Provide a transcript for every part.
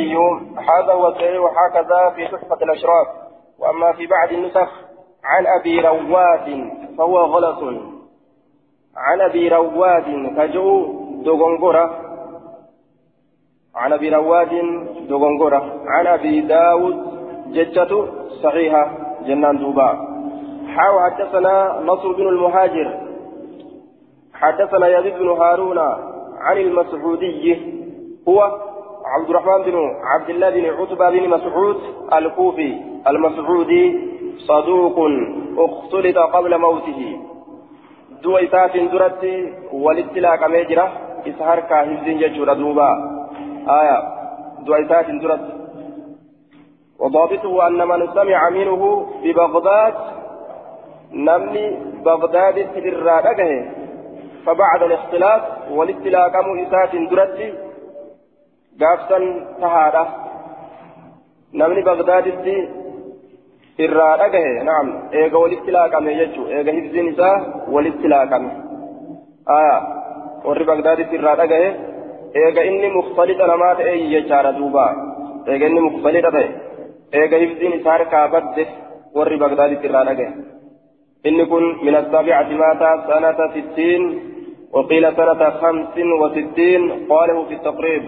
البيهقي هذا هو الصحيح وهكذا في تحفة الأشراف. وأما في بعض النسخ عن أبي رواد فهو غلط. عن أبي رواد كجو دوغنغورة عن أبي رواد دوغنغورة عن أبي داود ججة صحيحة جنان دوبا. حاو حدثنا نصر بن المهاجر. حدثنا يزيد بن هارون عن المسعودي. هو عبد الرحمن بن عبد الله بن عتبة بن مسعود الكوفي المسعودي صدوق اختلط قبل موته. دو إساف درت والاتلاق ميجرة إسهار كاهز ججور دوبا. آية دو إساف درت. وضابطه أن من سمع منه ببغداد نمني بغداد تدرى فبعد الاختلاف والاتلاق إساف درت. قافتا تهادة نمني بغداد irraa dhagahe naam eega walitti laaqame jechuu eega hibziin isaa walitti laaqame aya warri bagdaaditti irraa dhagahe eega inni mukhtalixa namaa ta'e jechaadha duuba eega inni mukhtalixa ta'e eega hibziin isaa harkaa badde warri bagdaaditti irraa dhagahe inni kun min assaabicati maata sanata sittiin وقيل سنة خمس وستين قاله في التقريب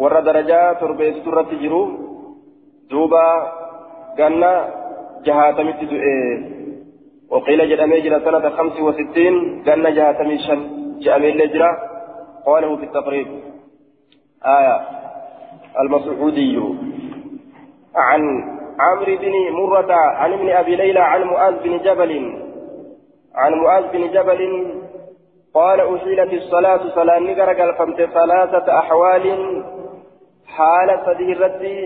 ورد درجات تربية سورة جرو دوبا ganna jahaatamitti du'e. وقيل جرى جرى سنة خمس وستين قالنا جهة شن جامل لجرى قاله في التقريب آية المسعودي عن عمرو بن مرة عن ابن أبي ليلى عن معاذ بن جبل عن معاذ بن جبل قال أحيلت الصلاة صلاة نقرق فمت ثلاثة أحوال حال سديرتي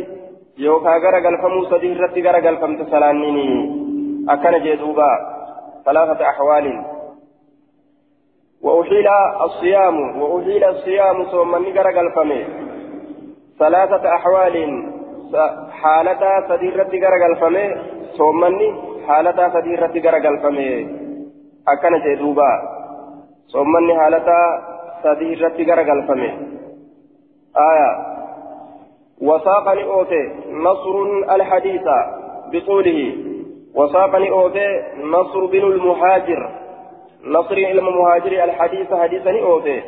yookaan gara galfamuu sadii irratti gara galfamte salaannini akkana jee duuba ثلاثة أحوال وأحيل الصيام وأحيل الصيام ثم نقر قلفمي ثلاثة أحوال حالة سديرة قر قلفمي ثم حالة سديرة قر قلفمي أكن جدوبا ثم حالة سديرة قر قلفمي آية وساقني أوتي نصر الحديث بطوله. وساقني أوتي نصر بن المهاجر. نصر المهاجر الحديث حديثني أوتي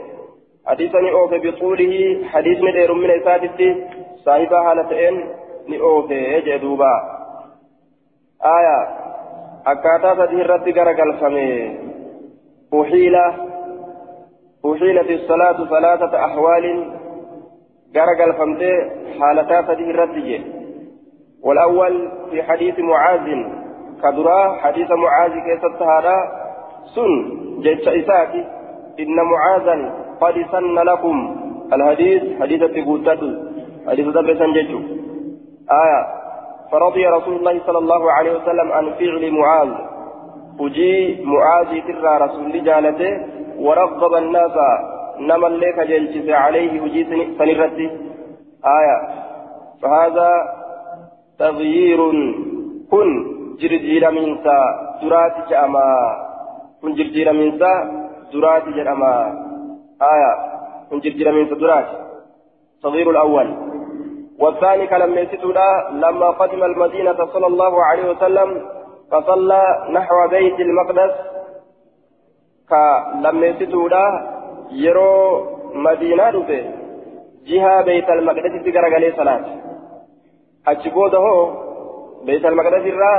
حديثني أوتي بطوله. حديث ندير من إساتتي صاحبها هالتين نأوتي يجي دوبا آية. أكاتا سديه الرد غرقل فمي أحيل. أحيلت الصلاة ثلاثة أحوال. غرقل فمتي حالتا فديه الرد والأول في حديث معاذ كدرا حديث معاذ كيف هذا سن جيش إساتي إن معاذا قد سن لكم الحديث حديث تقوتات حديث دبسا جيش آية فرضي رسول الله صلى الله عليه وسلم عن فعل معاذ وجي معاذ ترى رسول جالته ورغب الناس نما لك جلجس عليه وجي سنرتي آية. فهذا تغيير كن جرجير منسا. درات جأما. كن جرجير منسا درات جأما. آية. كن جرجير منسا درات. تغيير الأول. والثاني كلام يسيتولا لما قدم المدينة صلى الله عليه وسلم فصلى نحو بيت المقدس. كلما يسيتولا يرو مدينة رفه جهة بيت المقدس تقرأ صلاة أجبوده بيت المقدس الرا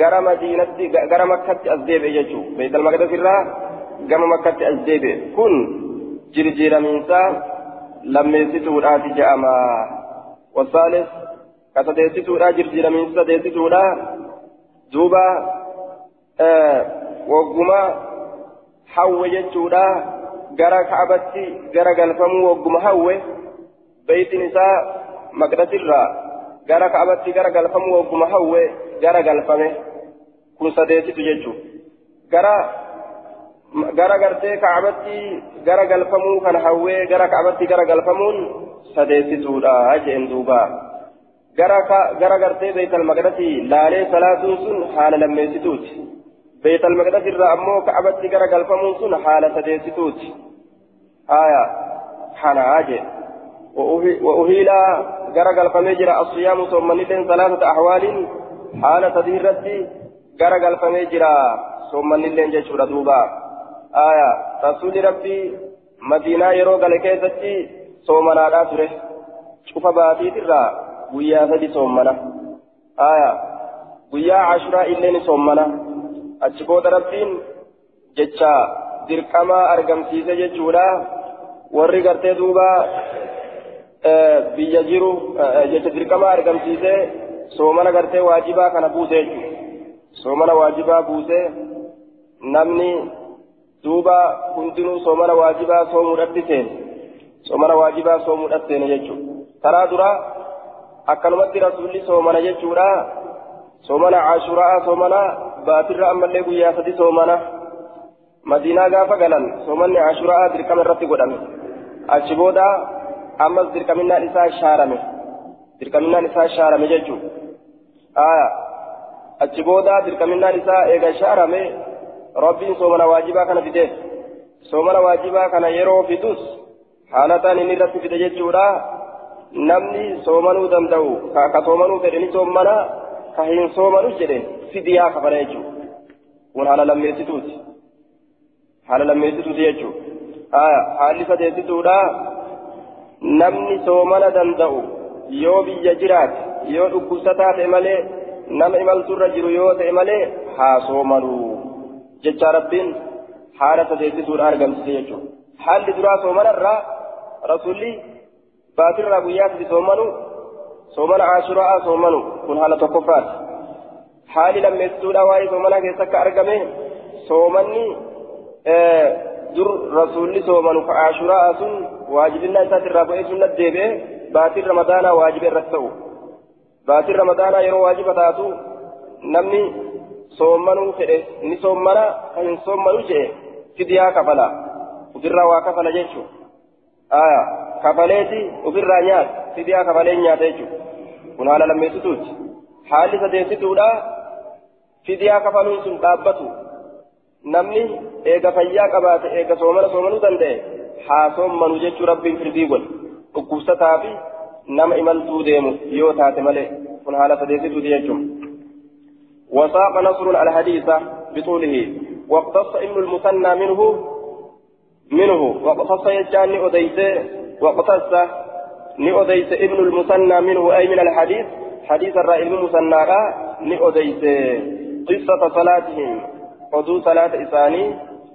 غرا مدينة غرا مكة أزديب يجو بيت المقدس الرا غرا مكة أزديب كن جرجير منسا لم يسيتوا الآتي جأما والثالث كتديسيتوا لا جرجير منسا ديسيتوا لا دوبا آه كعبتي غرا قلفمو وقما حوه بيت نساء مقدس الرا gara kaabatti gara galfamu wagguma hawwe gara galfame kun sadeetitu jechuun gara gara gartee kaabatti gara galfamuu kan hawwee gara kaabatti gara galfamuun sadeesituudha jeen duuba gara gara gartee beeytal maqdasii laalee salaatuun sun haala lammeessituuti beeytal maqdasii irraa ammoo kaabatti gara galfamuun sun haala sadeessituuti haya hanaa jee وأهيل غرق الفميجر الصيام ثم نتن ثلاثة أحوال حالة تدهرتي غرق الفميجر ثم نتن جيشور دوبا آية رسول ربي مدينة يروق لكيستي صومنا لا تره شوف باتي ترى ويا فدي صومنا آية ويا عشرة إلين صومنا أتشبود ربين جتشا dirqama argamsiise jechuudha warri gartee duuba biyya jiru jecha dirqama argamsiisee soomana gartee waajibaa kana buuse jechuudha soomana waajibaa buuse namni duuba hundinuu soomana waajibaa soomuudhatti seene soomana waajibaa soomuudhatti seene jechuudha karaa duraa akkanumatti rasuulli soomana jechuudha soomana ashuraa soomana baatirra ammallee guyyaa sadi soomana madiinaa gaafa galan soomanni ashuraa dirqama irratti godhame achi booda ammas dirqaminaan isaa shaarame dirqaminaan isaa shaarame jechuun aya achi booda dirqaminaan isaa eega shaarame rabbiin soomana waajibaa kana fideef soomana waajibaa kana yeroo fidus haalataan inni irratti fide jechuudha namni soomanuu danda'u ka soomanuu fedhe ni soomana ka hin soomanu jedhe fidiyaa kafala jechuudha kun haala lammeessituuti haala lammeessituuti jechuudha haalli sadeessituudha namni soomana danda'u yoo biyya jiraate yoo dhukkubsataa ta'e malee nama imalturra jiru yoo ta'e malee haa soomanuu jecha rabbiin haala sadeessituudha argamsiise jechuudha haalli duraa soomanarraa rasuulli baatirraa guyyaa sadi soomanu soomana ashuraa soomanu kun haala tokkoffaati haali lammeessituudha waa'ee soomanaa keessa akka argame soomanni dur rasuulli soomanu ka ashuraa sun waajibinaa isaati irraa bu'ee sunna deebi'ee baatiin ramadaanaa waajiba irratti ta'u baatiin ramadaanaa yeroo waajiba taatu namni soommanuu fedhe ni soommana kan hin soommanu jedhe fidiyaa kafala ofirraa waa kafala jechuun aya kafaleeti ofirraa nyaata kun haala lammeessituuti haalli sadeessituudha fidiyaa kafaluun sun dhaabbatu namni eega fayyaa qabaate eega soomana soomanuu danda'e haa soommanu jechuu rabbiin firdii godhe dhukkubsataa fi nama imaltuu deemu yoo taate malee kun haala sadeessituuti jechuun وساق نصر الحديث بطوله واقتص ابن المثنى منه منه واقتص يجاني أديس واقتص نأديس ابن المثنى منه أي من الحديث حديث الرأي المثنى نأديس قصة صلاتهم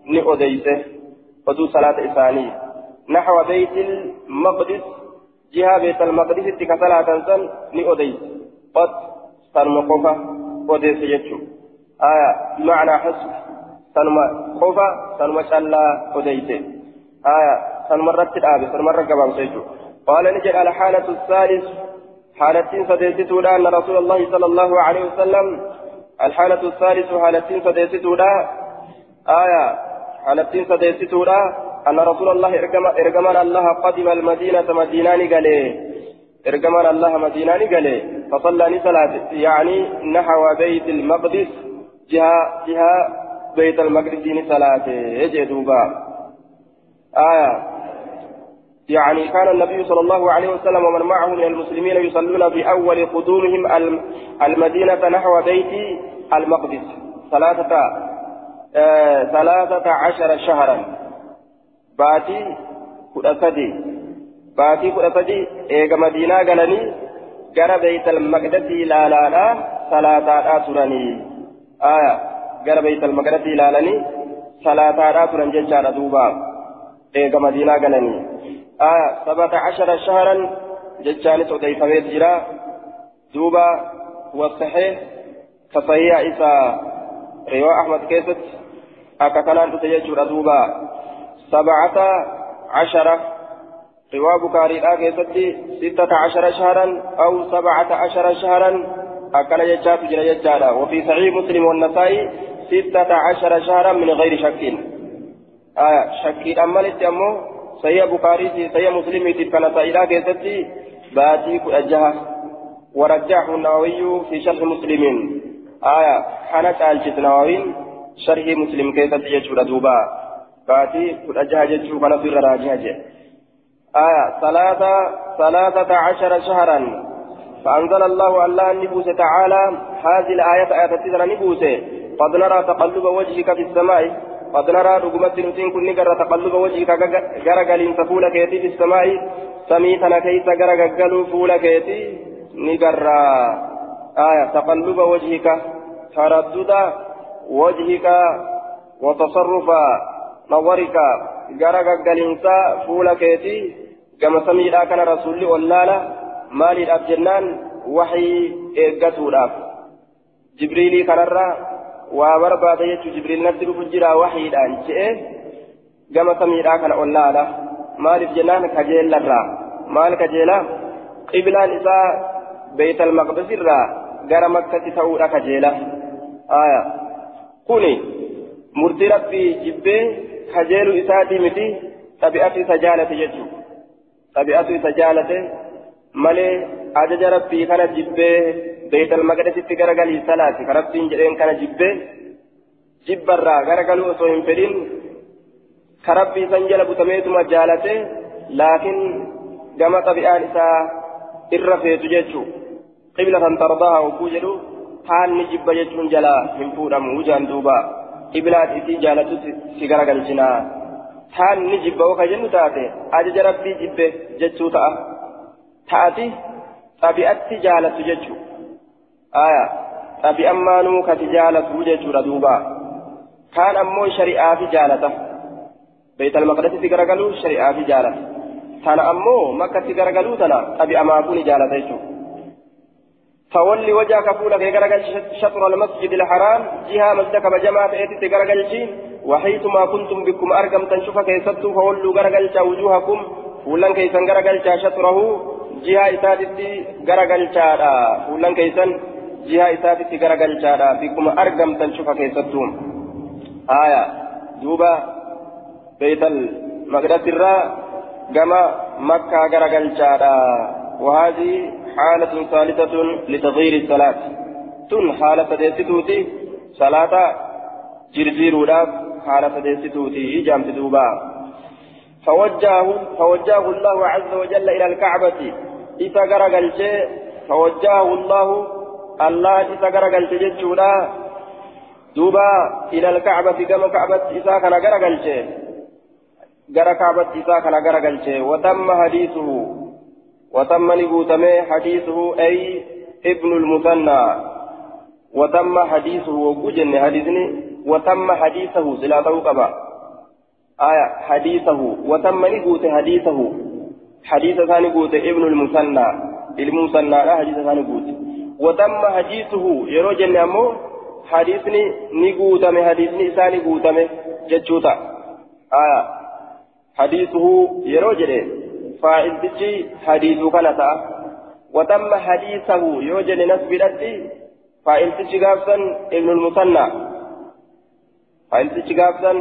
ni odeyse oduu salaata isaanii naxwa beytil maqdis jihaa beetal maqdisitti ka salaatan san ni odeyse qod sanuma qofa odeesse jechuu aya bimacnaa xusb sanuma qofa sanuma callaa odeyse aya sanuma irratti ni jedha alxaalatu الثالث. حالتين سديستودا أن رسول الله صلى الله عليه وسلم الحالة الثالثة حالتين سديستودا آية حالتين سديستودا أن رسول الله إرجمان الله قدم المدينة مدينان قالي إرجمان الله مدينان قالي فصلى صلاة يعني نحو بيت المقدس. جهة جهة بيت المقدس صلاة. يجدوبا آية يعني كان النبي صلى الله عليه وسلم ومن معه من المسلمين يصلون في أول قدومهم المدينة نحو بيت المقدس. ثلاثة آه ثلاثة عشر شهرا. باتي كرسدي باتي كرسدي إيجا مدينة قالني جرى بيت المقدس لا لا لا. ثلاثة أسرني آية جرى بيت المقدس لا لني ثلاثة أسرن ججار دوبا. إيجا مدينة قالني آية سبعة عشر شهرا ججان سوديف جرا. دوبا والصحيح كصحيح إسا رواء أحمد كيست. أكتنان تتججر دوبا. سبعة عشر رواء بكاري كيست. ستة عشر شهرا أو سبعة عشر شهرا. أكن ججات جرا ججالا وفي صحيح مسلم والنسائي ستة عشر شهرا من غير شك. آية شك أمالت أمه صحيح بخاري صحيح مسلم كان سائلا كيستي باتي كأجها ورجحه النووي في شرح مسلم آية حنت آلشت نووي شرح مسلم كيستي يجور دوبا باتي كأجها يجور كان في راجها آية ثلاثة ثلاثة عشر شهرا فأنزل الله الله النبوس تعالى هذه الآية آية تسعة نبوس قد نرى تقلب وجهك في السماء قد نرى رقمت نتين كن نقر تقلب وجهك غرقل تفول كيتي في السماء سميتنا كيس غرقل فول كيتي نقر آية تقلب وجهك تردد وجهك وتصرف نظرك غرقل فول كيتي كما سميدا كان رسول الله maaliidhaaf jennaan? Waxii eeggatuudhaaf. Jibriilii kanarraa jechuun jibriil natti dhufu jira waxiidhaan je'e gama samiidhaa kana ollaadha maaliif jennaan kajeellarraa maal kajeelaa qiblaan isaa beeytal maqdisirraa gara makkatti ta'uudha kajeela aya kuni murtii rabbii jibbee kajeelu isaatii miti xabi'atu isa jaalate jechuudha xabi'atu isa jaalate malee ajaja rabbii kana jibbee beeytal maqdisitti garagalii salaati. Ka rabbiin jedheen kana jibbee jibbarraa garagaluu osoo hin fedhin ka rabbii san jala butameetuma jaalate laakiin gama xabi'aan isaa irra feetu jechuu. Qiblatan tardaaha hogguu jedhu haalni jibba jechuun jala hin fuudhamu wujaan duuba. Qiblaat isii jaalatu si garagalchinaa. Haalni jibba oka jennu taate ajaja rabbii jibbe jechuu ta'a taati xabi'atti jaalatu jechuu aya xabi'an maanuu kati jaalatu jechuudha duuba kaan ammoo shari'aa fi jaalata beeytal maqdasitti garagaluu shari'aa fi jaalata tana ammoo makkatti garagaluu tana xabi'amaa kuni jaalata jechuudha فولي وجهك فولك غرغل شطر المسجد الحرام جهة مسجدك بجماعة ايتي غرغل وحيثما كنتم بكم أرقم تنشوف كيستو فولوا غرغل وجوهكم فولن كيسن غرغل شطره jiha isaatitti garagalchaadha fuullan keessan jiha isaatitti garagalchaadha bikkuma argamtan cufa keessattuu haya duuba beeytal maqdasirraa gama makkaa garagalchaadha وهذه حالة ثالثة لتغيير الصلاة تن حالة ديستوتي صلاة جرجير حالة ديستوتي جامت دوبا فوجهه فوجهه الله عز وجل إلى الكعبة isa garagalchee fawajjahahu allahu allah isa garagalche jechuudha. Duuba ila alkacbati gama kacbatti isaa kana garagalche gara kacbatti isaa kana garagalche watamma hadiisuhu وتم نبوتمه حديثه أي ابن المثنى وتم حديثه وجن حديثني وتم حديثه سلا توقبا آية حديثه وتم نبوت حديثه حديث ثاني قوت ابن المثنى المثنى لا حديث ثاني قوت. وتم حديثه يرو جنة حديثني نقوتم حديثني ثاني قوتم جتشوتا. آية. حديثه يرو جنة. فاعل تجي حديث كانتا. وتم حديثه يرو جنة نسب فاعل تجي قابسا ابن المثنى. فاعل تجي قابسا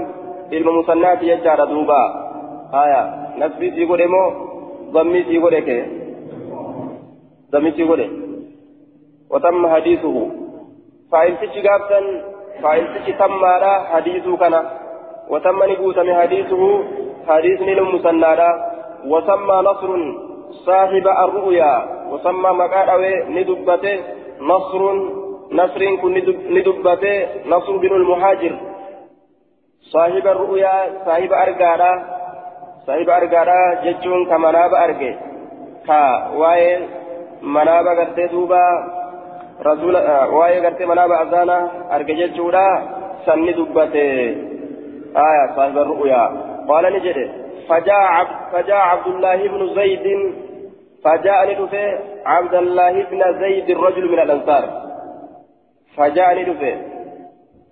ابن المثنى يجار دوبا. آية. نسبي تيقول ضمي في غريك ضمي في غريك وتم حديثه. فاعل تشي غابتا فاعل تشي تم حديثه كان وتم نبوت من حديثه. حديث نلم مسنادا وسمى نصر صاحب الرؤيا. وسمى مقال ندبته نصر. نصر كن ندبته نصر بن المهاجر. صاحب الرؤيا صاحب أرقادا saahiba argaadha jechuun ka manaaba arge ka waa'ee manaaba gartee duuba rasuula waa'ee gartee manaaba azaana arge jechuudha sanni dubbate aya saahiba ru'uyaa qaala ni jedhe فجاء عبد الله بن زيد فجاء ندفه عبد الله بن زيد الرجل من الأنصار فجاء ندفه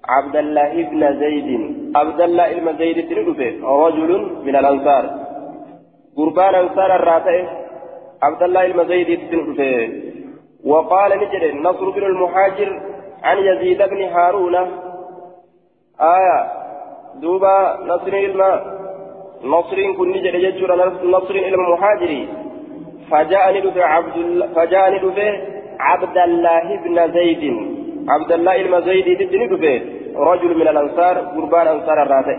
عبد الله بن زيد عبد الله بن زيد ندفه رجل من الأنصار. قربان أنصار الراتئ عبد الله بن زيد ندفه وقال نجد نصر بن المهاجر عن يزيد بن هارون. آية دوبا نصر الماء نصر كن نجد يجور نصر المهاجري فجاءني دفع عبد فجاءني دفع عبد الله بن زيد عبد الله بن زيد بن دفع رجل من الأنصار قربان أنصار الراتئ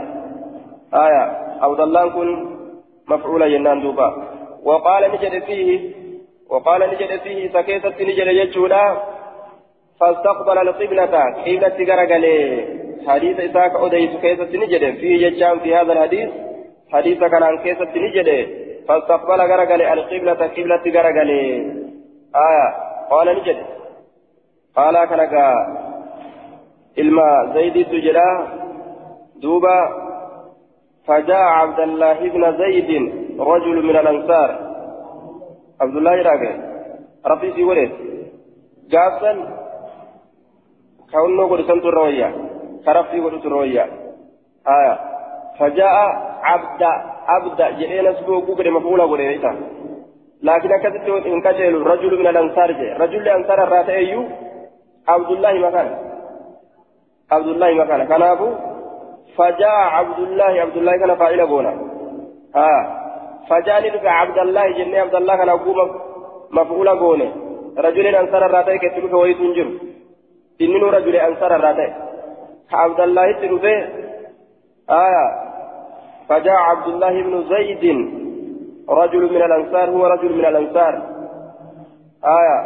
آية. عبد الله كن مفعولا جنان دوبا. وقال نجد فيه وقال نجد فيه سكيسة نجد يجولا فاستقبل القبلة. قبلة غرغلي حديث إساك أديس كيسة نجد. فيه ججام في هذا الحديث. حديث كان عن كيسة نجد. فاستقبل غرغلي القبلة قبلة غرغلي آية. قال نجد. قال كنكا إلما زيد سجلا دوبا فجاء عبد الله بن زيد رجل من الأنصار. عبد الله راجع ربي في ولد جابا كونه قد سنت الروية. كرفي قد الروية. آية. فجاء عبد عبد جئنا سبوه قد مفعولا قد لكن كتبت إن كجل رجل من الأنصار رجل الأنصار الرات أيو عبد الله مكان عبد الله مكان كنابو فجاء عبد الله عبد الله كان فاعل بونا ها فجاء لك عبد الله جنة عبد الله كان أقوم مفعول بونا رجل أنصار الراتي كتبك ويتنجر إنه رجل أنصار الراتي عبد الله تلوبه آية فجاء عبد الله بن زيد رجل من الأنصار هو رجل من الأنصار آية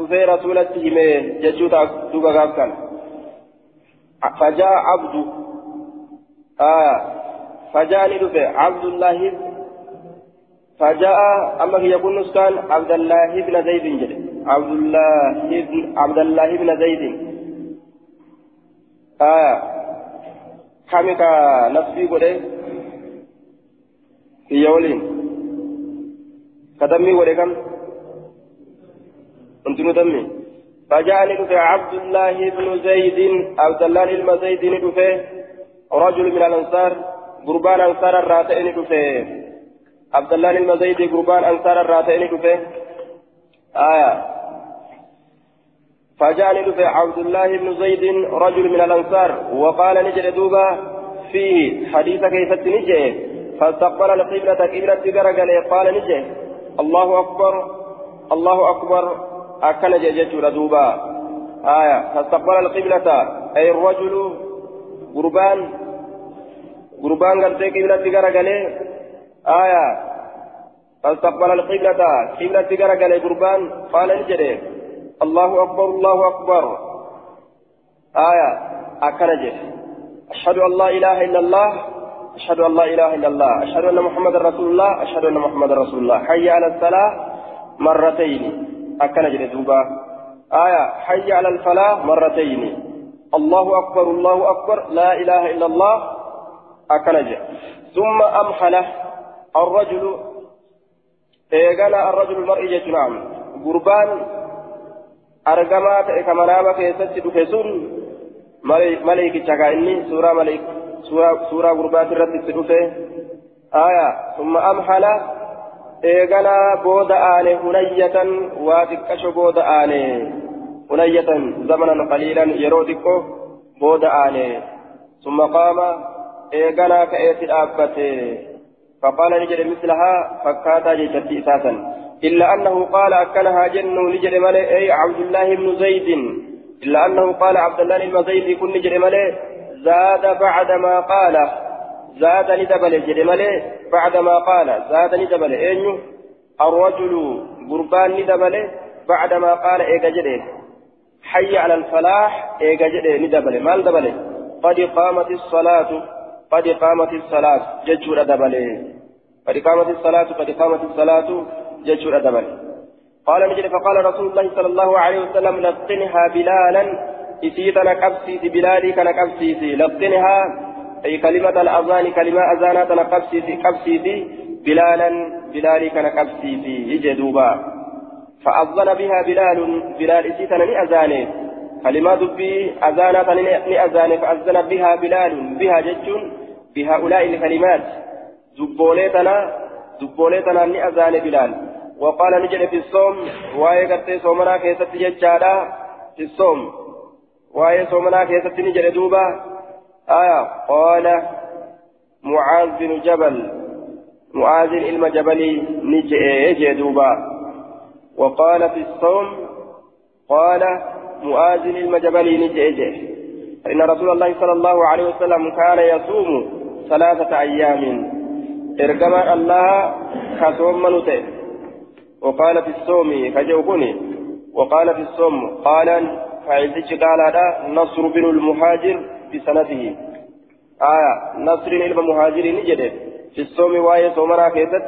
وفي رسولته من ججوتا دوبا غابكان فجاء عبد آه فجاء ندفع عبد الله فجاء أما هي يكون نسكان عبد الله بن زيد جل عبد الله بن عبد الله بن زيد. آه كمك نفسي قولي في يولين. كدمي قولي كم؟ أنت ندمي فجاء ندفع عبد الله بن زيد عبد الله بن زيد ندفع رجل من الأنصار قربان أنصار الراتئين دفه عبد الله المزيدي قربان أنصار الراتئين دفه آية. فجاء دفه عبد الله بن زيد رجل من الأنصار وقال نجد دوبا فيه حديث كيف نجي فاستقبل القبلة قبلة قرقل قال نجي. الله أكبر الله أكبر. أكن جيجة دوبا آية. فاستقبل القبلة. أي الرجل قربان. قربان قلتي قبلة غرقلي آية. فاستقبل القبلة. قبلة غرقلي قربان. قال نجري الله أكبر الله أكبر. آية. أكنجر أشهد أن لا إله إلا الله. أشهد أن لا إله إلا الله. أشهد أن محمد رسول الله. أشهد أن محمد رسول الله. حي على الصلاة مرتين. أكنجر دوبا آية حي على الفلاح مرتين الله أكبر الله أكبر لا إله إلا الله أكنج ثم أمحل الرجل إيقنا الرجل المرئي نعم قربان أرقما كمنامة كيست دفسون ملك تشاكا سورة ملك سورة, سورة الرد تدفه آية ثم إيقنا بود آني هنية واتكش بود آني هنية زمنا قليلا يرودكو بود آني ثم قام إيقنا كأيت الآبته فقال نجد مثلها فكاتا جيتتي إساسا إلا أنه قال أكلها جن نجد ملي أي عبد الله بن زيد إلا أنه قال عبد الله بن زيد كن نجد ملي زاد بعدما قال زاد ندبل جد ملي بعدما قال زاد ندبل أين الرجل قربان ندبل بعدما قال إيقا جده حي على الفلاح إيقا جده ندبل مال دبل قد قامت الصلاة قد قامت الصلاة ججور دبلي قد قامت الصلاة قد قامت الصلاة ججور دبلي قال نجد فقال رسول الله صلى الله عليه وسلم لقنها بلالا إسيتنا كبسيتي بلالي كان كبسيتي لقنها أي كلمة الأذان كلمة أذاناتنا كبسيتي كبسيتي بلالا بلالي كان كبسيتي يجدوبا فأذن بها بلال بلال إسيتنا لأذانه كلمة دبي أذانة لأذان فأذن بها بلال بها جج بهؤلاء الكلمات. دبوليتنا دبوليتنا لأذان بلال. وقال نجد في الصوم واي قرتي صومنا كيست ججالا في الصوم. واي صومنا كيست نجد دوبا. آية قال معاذ بن جبل معاذ علم جبلي نجي دوبا. وقال في الصوم قال معاذ المجبلي نجيجه فإن رسول الله صلى الله عليه وسلم كان يصوم ثلاثة أيام. إرجما الله كصوم منوته. وقال في الصوم كجوكني وقال في الصوم قال فعزك قال هذا نصر بن المهاجر بسنته آية نصر المهاجر نجده في الصوم واي صومنا كيست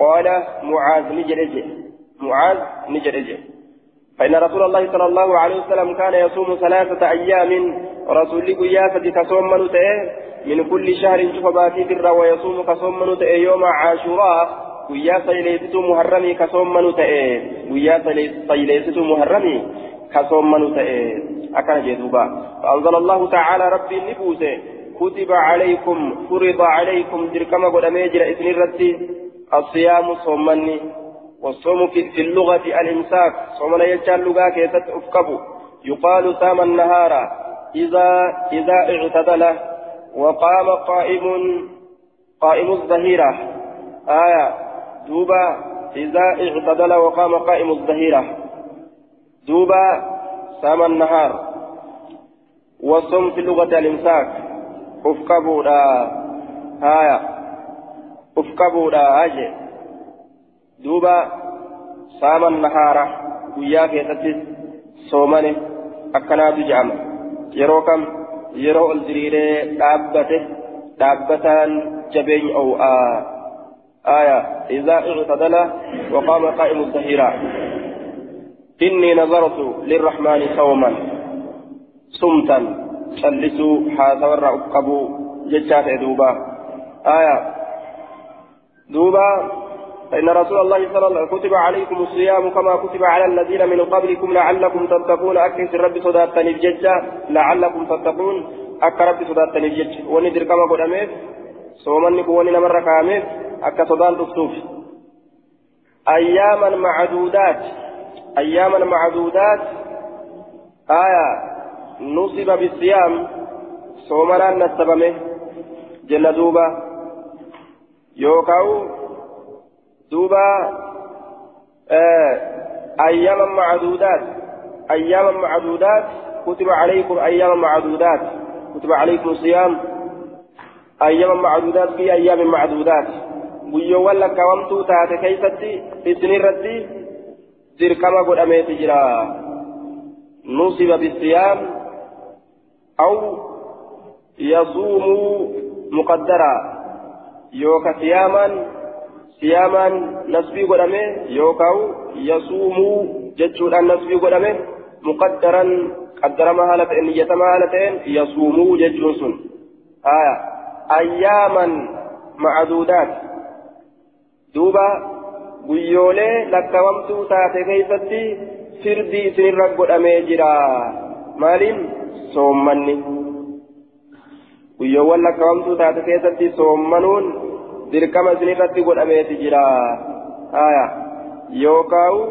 قال معاذ نجده معاذ نجده فإن رسول الله صلى الله عليه وسلم كان يصوم ثلاثة أيام. رسول قياسة كصوم منوته. من كل شهر شوف باتي برا ويصوم كصوم منوته يوم عاشوراء. guyyaa sayleessituu muharramii kasoommanu ta'e guyyaa sayleessituu muharramii ta'e akkana jee duuba فأنزل الله تعالى ربي نبوسه كتب عليكم فرض عليكم دركما قد أميجر إثن الرتي الصيام صومني والصوم في, في اللغة الإمساك. صومنا يجعل لغا كيست أفكبو. يقال سام النهار. إذا إذا اعتدل. وقام قائم قائم الظهيرة. آية. دوبا. إذا اعتدل وقام قائم الظهيرة. دوبا سام النهار. والصوم في لغة الإمساك. أفكبوا هايا. أفكبوا أجي. دوبا سام النهار. ويا كيستي صومني أكنات جامع kam yeroo ol diriiree dhaabbate dhaabbataan jabeenya oo'aa آية. إذا اعتدل وقام قائم الظهيرة. إني نظرت للرحمن صوما صمتا شلسوا حاسور أقبوا ججات دوبا. آية. دوبا. فإن رسول الله صلى الله عليه وسلم كتب عليكم الصيام كما كتب على الذين من قبلكم لعلكم تتقون. أكثر رب صداتني بججة لعلكم تتقون. أكثر رب صداتني بججة وندر كما قدامي صومني كوني نمر كامل akka sodaan dhuftuuf ayyaaman macduudaat ayyaaman macduudaat aya nusiba bisiyaam soomanaan nassabame jenna duuba yookaa'u duuba ayyaaman macduudaat ayyaaman macduudaat kutiba calaykum ayyaaman macduudaat kutiba calaykum siyaam أيام معدودات في أيام معدودات guyyoowwan lakkaawamtuu taate keeysatti isinirratti godhameeti jira nusiba bisiyaam aw yasuumuu muqaddara yooka siyaamaan siyaamaan nasbii godhame yookaan yasuumuu jechuudhaan nasbii godhame muqaddaran qaddarama haala ta'een niyyatamaa haala ta'een yasuumuu jechuun sun ayyaaman macduudaati duuba guyyoolee lakkawamtuu taate keeysatti firdii isinirra godhamee jira maaliin soommanni guyyoowwan lakkawamtuu taate keessatti soommanuun dirqama isinirratti godhameeti jira haya yookaawu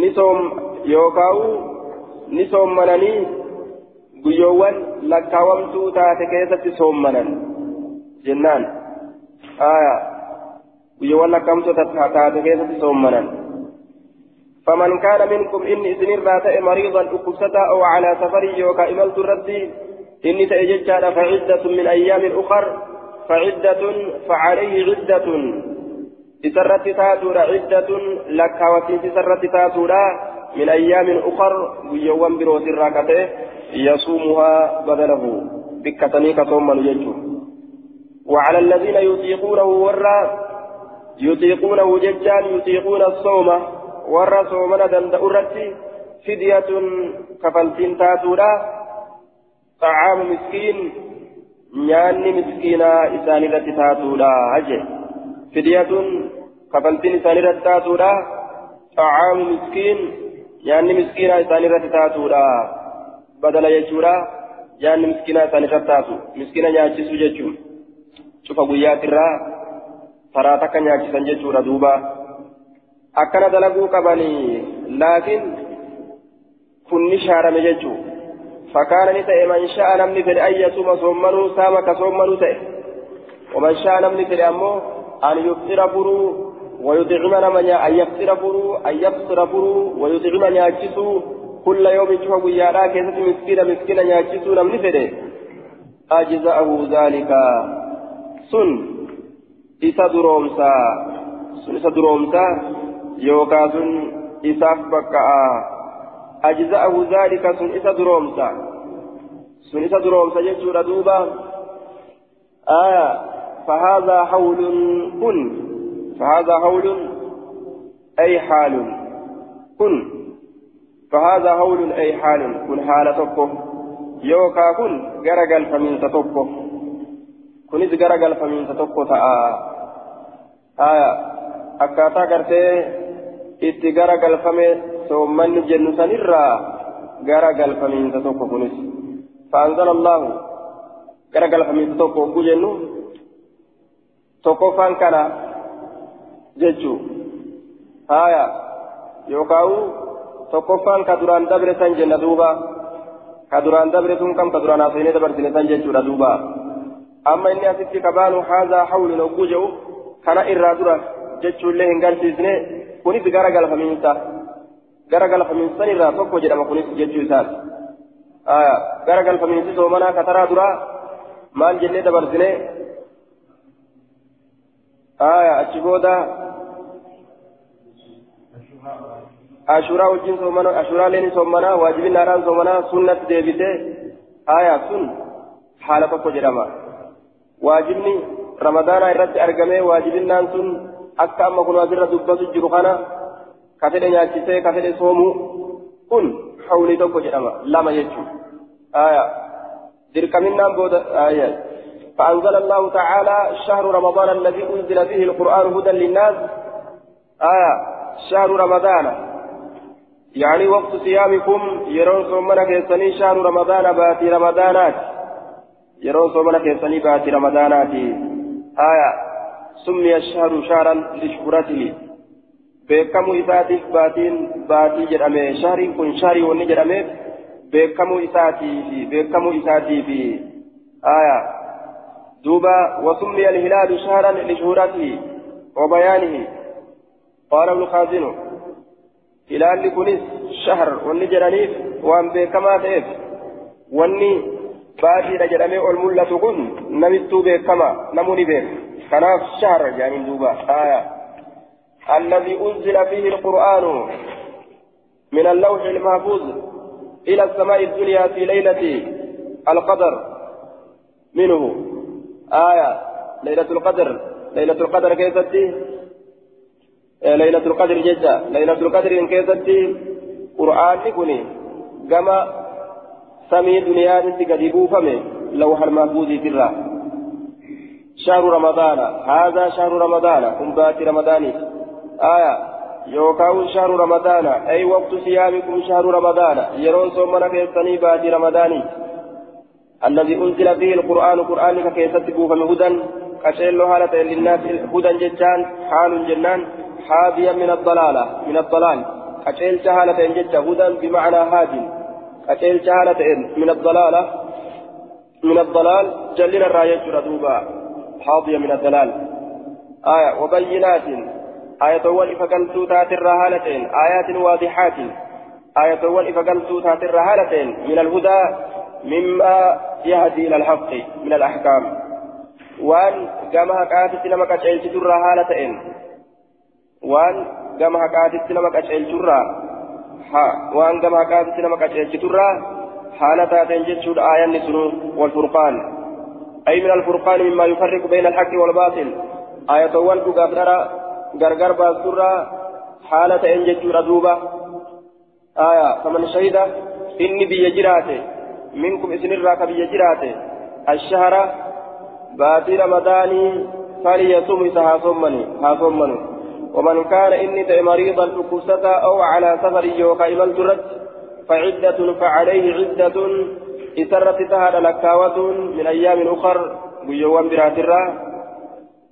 ni soom yookaawu ni soommananii guyyoowwan lakkaawamtuu taate keessatti soommanan jennaan haya ويوان لكمتو تتحتات كيسة صومنا فمن كان منكم إني سنين راتئ مريضا أكستا أو على سفر يوكا إملت الردي إني تأججال فعدة من أيام أخر فعدة فعليه عدة تسرت تاتورا عدة لك وتين تسرت تاتورا من أيام أخر ويوان بروس الراكته يصومها بدله بكتني كصوم يجو وعلى الذين يطيقونه ورّا يطيقونه ججان يطيقون الصوم ورى صومنا دندأرتي فدية كفلتين تاتورا طعام مسكين نياني مسكينا إساني رتي تاتورا أجي. فدية كفلتين إساني رتي تاتورا طعام مسكين نياني مسكينا إساني رتي تاتورا بدل يجورا نياني مسكينا إساني رتي تاتو. مسكينا نياجسو ججون شوف أبو ياترا taraa takka nyaachisan jechuudha duuba akkana dalaguu qabanii laakiin kunni shaarame jechuu fakkaana ni ta'e man sha'a namni fedhe an yasuma soommanuu saama ka soommanuu ta'e waman sha'a namni fedhe ammoo an yuftira furuu ويطعم نما أن يفطر فرو أن يفطر فرو ويطعم نياجسو كل يوم شوف ويانا كيسة مسكينة مسكينة نياجسو نمني فده أجزاءه ذلك سن isa duroomsaa sun isa duroomsaa yookaa sun isaaf bakka'a ajza'ahu zaalika sun isa duroomsa sun isa duroomsa jechuudha duuba aya فهذا حول كن فهذا حول أي حال كن فهذا حول أي حال كن حال تقف يوكا كن غرقل فمن تتقف كنت غرقل فمن تتقف آية أكاتا قرتي itti gara galfame soommanni jennu sanirraa gara galfamiinsa tokko kunis فأنزل الله gara galfamiinsa tokko ogguu jennu tokkoffaan kana jechuu haya yookaan tokkoffaan ka duraan dabre san jenna duuba ka duraan dabre sun kam ka duraan haasofnee dabarsine san jechuudha duuba amma inni asitti kabaanu haazaa hawlin ogguu jedhu kana irraa dura jechuullee hin garsiisne kunis gara galfamiinsa gara galfamiinsa irraa tokko jedhama kunis jechuu isaati gara galfamiinsi soomanaa kataraa duraa maal jennee dabarsine achi booda ashuuraa wajjin soomana ashuuraaleen soomanaa waajibinaadhaan soomanaa sunnatti deebite aya sun haala tokko jedhama argamee waajibinnaan sun akka amma kun asirra dubbatu jiru kana ka fedhe nyaachisee ka fedhe soomuu kun hawlii tokko jedhama lama jechuun aya dirqaminnaan booda aya فأنزل الله تعالى شهر رمضان الذي أنزل فيه القرآن هدى للناس آية شهر رمضان يعني وقت صيامكم يرون صومنا كيسني شهر رمضان باتي رمضانات يرون صومنا كيسني باتي رمضانات آية سمي الشهر شهرا لشهرته beekamu isaatiif baatiin baatii jedhame shahriin kun shahrii wanni jedhameef beekamu isaatiifi beekamu isaatiifi aya duuba wasummiya alhilaalu shahran lishuhuratihi wabayaanihi qaala ibnu kaazinu hilaalli kunis shahr wanni jedhaniif waan beekamaa ta'eef wanni baatiidha jedhamee ol mul'atu kun namittuu beekama namuu ni beeka كناف شهر يعني دوبا آية الذي أنزل فيه القرآن من اللوح المحفوظ إلى السماء الدنيا في ليلة القدر منه آية ليلة القدر ليلة القدر كيفتي ليلة القدر جدا ليلة القدر كيفتي قرآن كوني كما سمي دنيا تقدبوا فمي لوح المحفوظ في الرّ شهر رمضان هذا شهر رمضان كن بات رمضاني آية يوكاو شهر رمضان أي وقت صيامكم شهر رمضان يرون صومنا كيسني بات رمضاني الذي أنزل فيه القرآن قرآن كيست بوفم هدى كشيل حالة للناس هدى جتان حال جنان حاديا من الضلالة من الضلال كشيل حالة جتا هدى بمعنى هاد كشيل حالة من الضلالة. من الضلال. جلنا الراية ردوبا حاضية من الدلال آية. وبينات. آية أول. فقلت تات الرهالتين آيات واضحات. آية أول. فقلت تات الرهالتين من الهدى. مما يهدي إلى الحق. من الأحكام. وأن قامها قاتت لما كتشيل الرهالتين وأن قامها قاتت لما كتشيل waan gamaa qaamti nama qaceelchiturraa haala taateen jechuudha aayanni sunu walfurqaan ay min alfurqaani mimmaa yufarriqu bayna alhaqi walbaatil aayatowwan dhugaaf dhara gargar baasturraa haala ta'een jechuudha duuba. Aya faman shahida inni biyya jiraate minkum isinirraa ka biyya jiraate ashahara baatii ramadaanii faliyasumu isa haasommanu ومن كان إني مريضا أكسة أو على سفر يوكا إمن ترد فعدة فعليه عدة إسرت تهاد لكاوة من أيام أخر ويوان براترا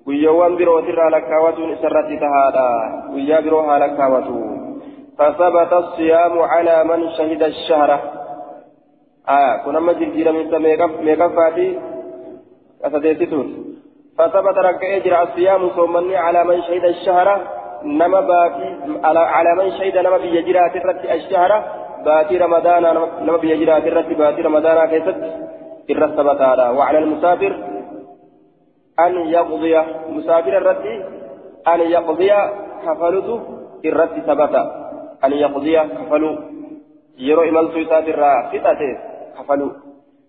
ويوان بروترا لكاوة إسرت تهاد ويا بروها لكاوة. فثبت الصيام على من شهد الشهر. آه كنا مجد جيرا من ميقفاتي أسديتتون فثبت ركع إجرى الصيام صومني على من شهد الشهر نما باكي على, من شهد نما بيجرى ترت الشهر باتي رمضان نما بيجرى ترت باتي رمضان كيست إرى الثبتارا وعلى المسافر أن يقضي مسافر الرد أن يقضي كفلته الرد ثبت. أن يقضي كفلوا يرو إمام سويسات الرافقة كفلوا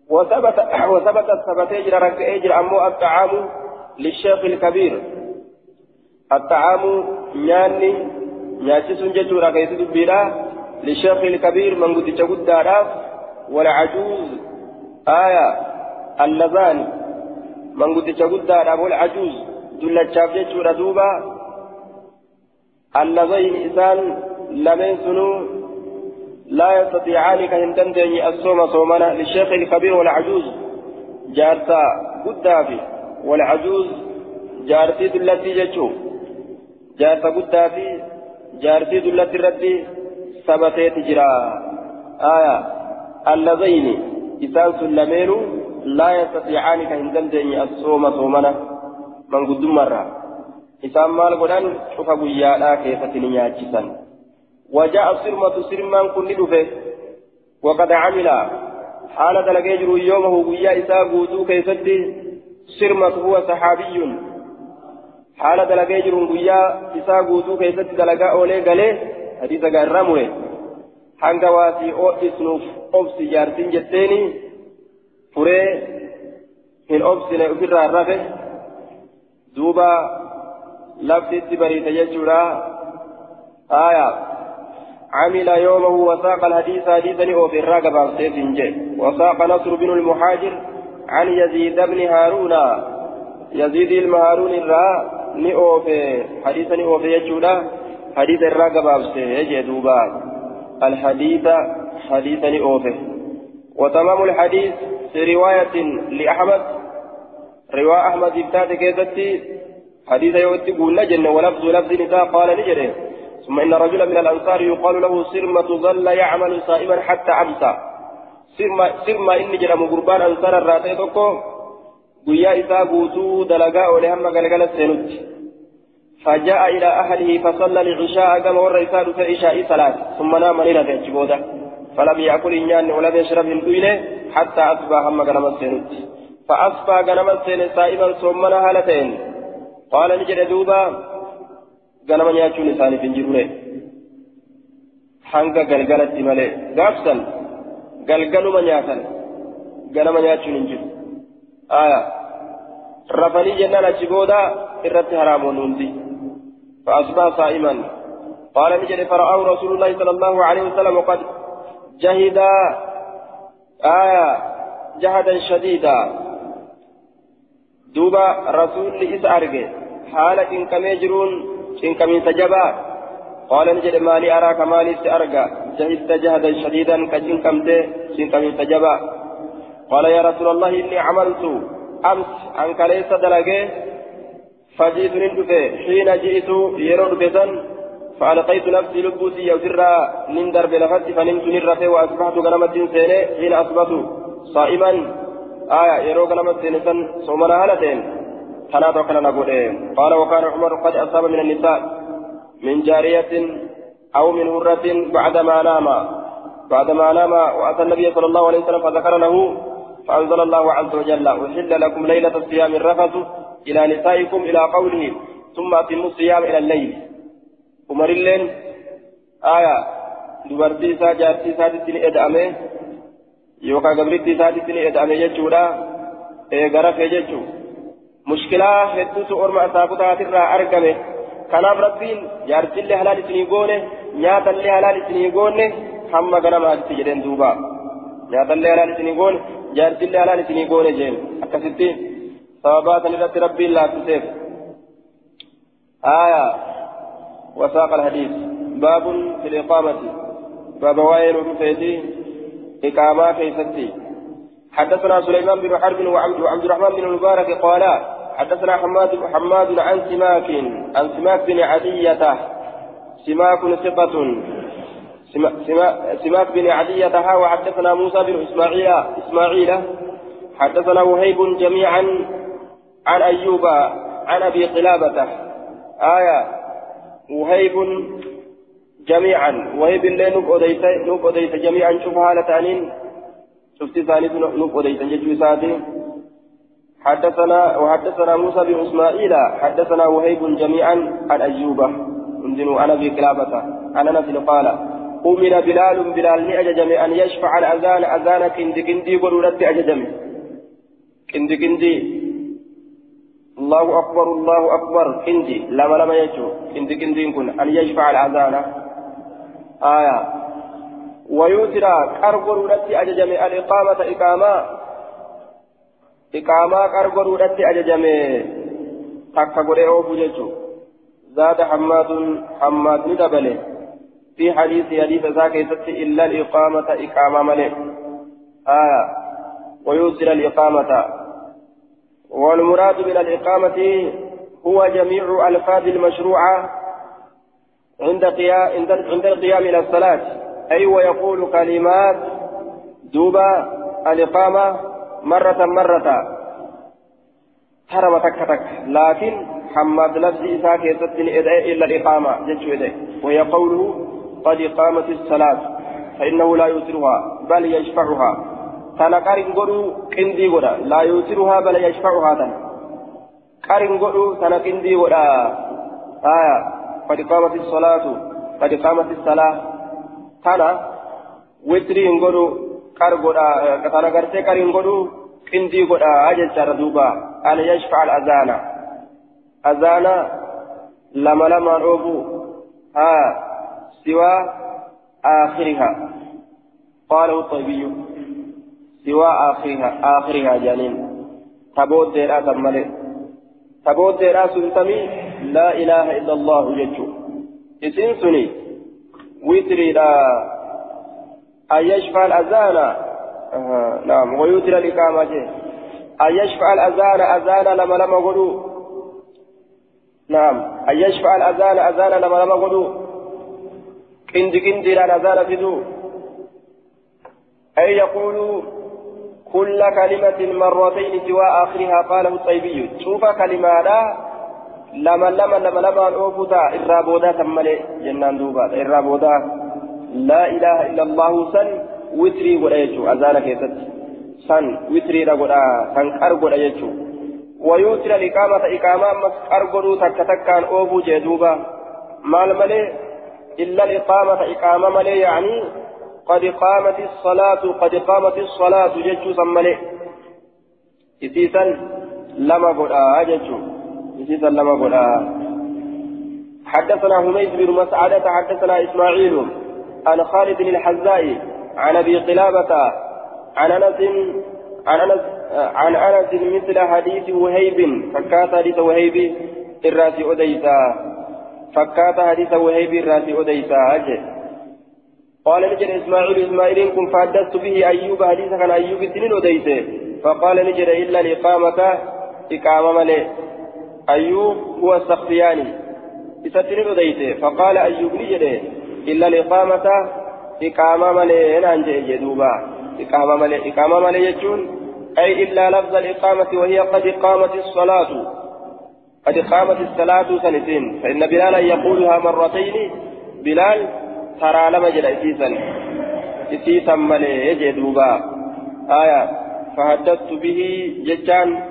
وثبت وثبت ثبت أجر رك أجر أمو الطعام للشيخ الكبير. الطعام نياني نياتشسون جتورا كيس دبيرا. للشيخ الكبير من قد تشقد والعجوز آية اللذان من قد تشقد والعجوز. دلتشاف جتورا دوبا. اللذين إسان لمن سنو. لا يستطيعان كهندن الصوم صومنا. للشيخ الكبير والعجوز. جارتا قدافي والعجوز جارتي دلتي جتشو جارتا قدافي جارتي دلتي ردي ثبتت جرا. آية اللذين إسان سلمين لا يستطيعان كهندن دني الصوم صومنا. من قدوم مرة. إسان مال قدان شوف قيانا كيف تنياجسا وجاء السرمة سرمان كن ندفه وقد عمل. حال دلقيجر يومه ويا إساء قوتو كيفتي سرمة هو صحابي حال دلقيجر ويا إساء قوتو كيفتي دلقاء أولي قليه حديث قرمه hanga waasii oodhisnuuf obsi jaartin jetteeni furee hin obsine ofirraa rafe duuba laftitti bariite jechuudha. Aayaa عمل يومه وساق الحديث حديثا أوفي الراقب وساق نصر بن المحاجر عن يزيد بن هارون. يزيد المهارون الرا نئوفي حديثا نئوفي يجولا حديث الراقب يجي دوبا. الحديث حديثا نئوفي وتمام الحديث في رواية لأحمد. رواية أحمد إبتاد كيزتي حديث يوتي قول نجن ولفظ لفظ نساء قال نجري. ثم إن رجلا من الأنصار يقال له سرمة ظل يعمل صائما حتى أمسى. سرمة سرمة إني جرم قربان أنصار الراتي توكو قيا إسا قوتو دلقاء ولهم قلقل السنوت فجاء إلى أهله فصلى العشاء كما ور إساء عشاء صلاة ثم نام ليلة في فلم يأكل إنيان ولم يشرب من حتى أصبح هم قنم السنوت فأصبح قنم السنوت صائما ثم نهالتين قال نجد دوبا ganama nyaachuun isaaniif hin jirure hanga galgalatti malee. Gaafsan galgaluma nyaatan. Ganama nyaachuun hin jiru. Aya. Rafanii jennaan achi booda irratti haraamoon hundi. فأصبح صائما قال نجد فرآه رسول الله صلى الله عليه وسلم وقد جهد آية جهدا شديدا دوبا رسول إس أرجع حالة إن كم يجرون شنكمين سجبا قال نجد مالي أراك مالي سأرقى جهدت جهدا شديدا كشنكمت شنكمين سجبا قال يا رسول الله إني عملت أمس عنك ليس دلقي فجئت نندفه حين جئت يرون بسن فألقيت نفسي لبوسي يوسرا نندر بلفتي فنمت نرفه وأصبحت غنمت سيني حين أصبحت صائما آية يرو غنمت سينسا صومنا هلتين. تنادى كان نقول قال وكان عمر قد أصاب من النساء من جارية أو من هرة بعدما نام بعدما نام وأتى النبي صلى الله عليه وسلم فذكر له فأنزل الله عز وجل أحل لكم ليلة الصيام الرفث إلى نسائكم إلى قوله ثم أتموا الصيام إلى الليل عمر اللين آية isaa jaartii isaatitti ni eda'ame yookaan gabrittii isaatitti ni eda'ame jechuudha eegara fee jechuudha. mushkilaa hedduutu orma asaabotaatirraa argame kanaaf rabbiin jaartillee halaal isinii goone nyaatallee halaal isinii goone hamma ganamaatti jedheen duuba nyaatallee halaal isinii goone jaartillee halaal isinii goone jeen akkasitti sababaa san irratti rabbiin laaffiseef آية وساق الحديث باب في الإقامة باب وائل رفيتي إقامة كيستي حدثنا سليمان بن حرب وعبد الرحمن بن المبارك قالا حدثنا حماد حماد عن سماك عن سماك بن عدية سماك ثقة. سماك بن عدية وحدثنا موسى بن إسماعيل إسماعيل حدثنا وهيب جميعا عن أيوب عن أبي قلابة. آية. وهيب جميعا. وهيب اللي نوك أديت جميعا. شوف هالة شفت ثاني نوك أديت. حدثنا وحدثنا موسى بن إسماعيل حدثنا وهيب جميعا عن أيوب. انزلوا أنا في كلابة عن انس قال أمر بلال بلال لأججم أن يشفع الأذان أذان كند كندي قلولت أججم كند كندي الله أكبر الله أكبر. كندي. لما لما يجو. كند كندي كن أن يشفع الأذان آية. ويوتر كربر لتي أججم الإقامة إقامة. إقامة كربر لتي أججم تكا قرئ أوفو زاد حماد حماد ندبله في حديث حديث ذاك إلا الإقامة إقامة ملك آية ويوصل الإقامة والمراد من الإقامة هو جميع ألفاظ المشروعة عند قيام عند القيام إلى الصلاة. أي ويقول كلمات دوبا الإقامة مرة مرة. حرم تك تك لكن حماد نفسي إذا كيست إلا الإقامة جدت وهي قوله قد قامت الصلاة فإنه لا يوترها بل يشفعها تنا قارن غدو قندي غدا لا يوترها بل يشفعها تنا قارن غدو تنا قندي غدا آية قد قامت الصلاة قد قامت الصلاة تنا وترين غدو قار غدا تنا غرتي قارن غدو قندي غدا أجل شردوبا أن يشفع الأذان أذان لما لما أوبو ها سوى آخرها قاله الطيبي سوى آخرها آخرها جانين تبوت ديرا تمالي تبوت ديرا سنتمي لا إله إلا الله ججو إسن سني ويتري لا أن يشفع الأذان آه نعم. ويوتر الإقامة أن يشفع الأذان أذان لما لما قلوا نعم. أن يشفع الأذان أذان لما لما قلوا كند كند لا نزال فدو أي يقول كل كلمة مرتين سوى آخرها قاله الطيبي. شوف كلمة لا لما لما لما لما أوفتا. إرابودا تملي جنان دوبا. إرابودا. لا إله إلا الله سن. وتري ولا يجو أزانا كيست سن وتري رغدا سن كرغدا يجو ويوتر الإقامة إقامة مسكرغدو تك تكان أوفو جدوبا مال ملي إلا الإقامة إقامة ملي يعني قد قامت الصلاة قد قامت الصلاة ججو سملي إتيسا لما قدا ججو إتيسا لما قدا حدثنا حميد بن مسعدة حدثنا إسماعيل عن خالد الحزائي عن أبي قلابة عن أنس عن أنس عن أنس مثل حديث وهيب فكات حديث وهيب الراسي أديتا فكات حديث وهيب الراسي أديسا أجل قال نجد إسماعيل إسماعيل كن فحدثت به أيوب حديث كان أيوب السنين أديسا فقال نجد إلا الإقامة إقامة ملي أيوب هو السختياني إساتنين أديسا فقال أيوب نجد إلا الإقامة إقامة ملي أنا أنجي جدوبا إقامة ملي إقامة ملي يجون أي إلا لفظ الإقامة وهي قد قامت الصلاة قد قامت الصلاة سنتين فإن بلالا يقولها مرتين بلال ترى لما جل إسيسا إسيسا ملي يجدوبا آية فحدثت به ججان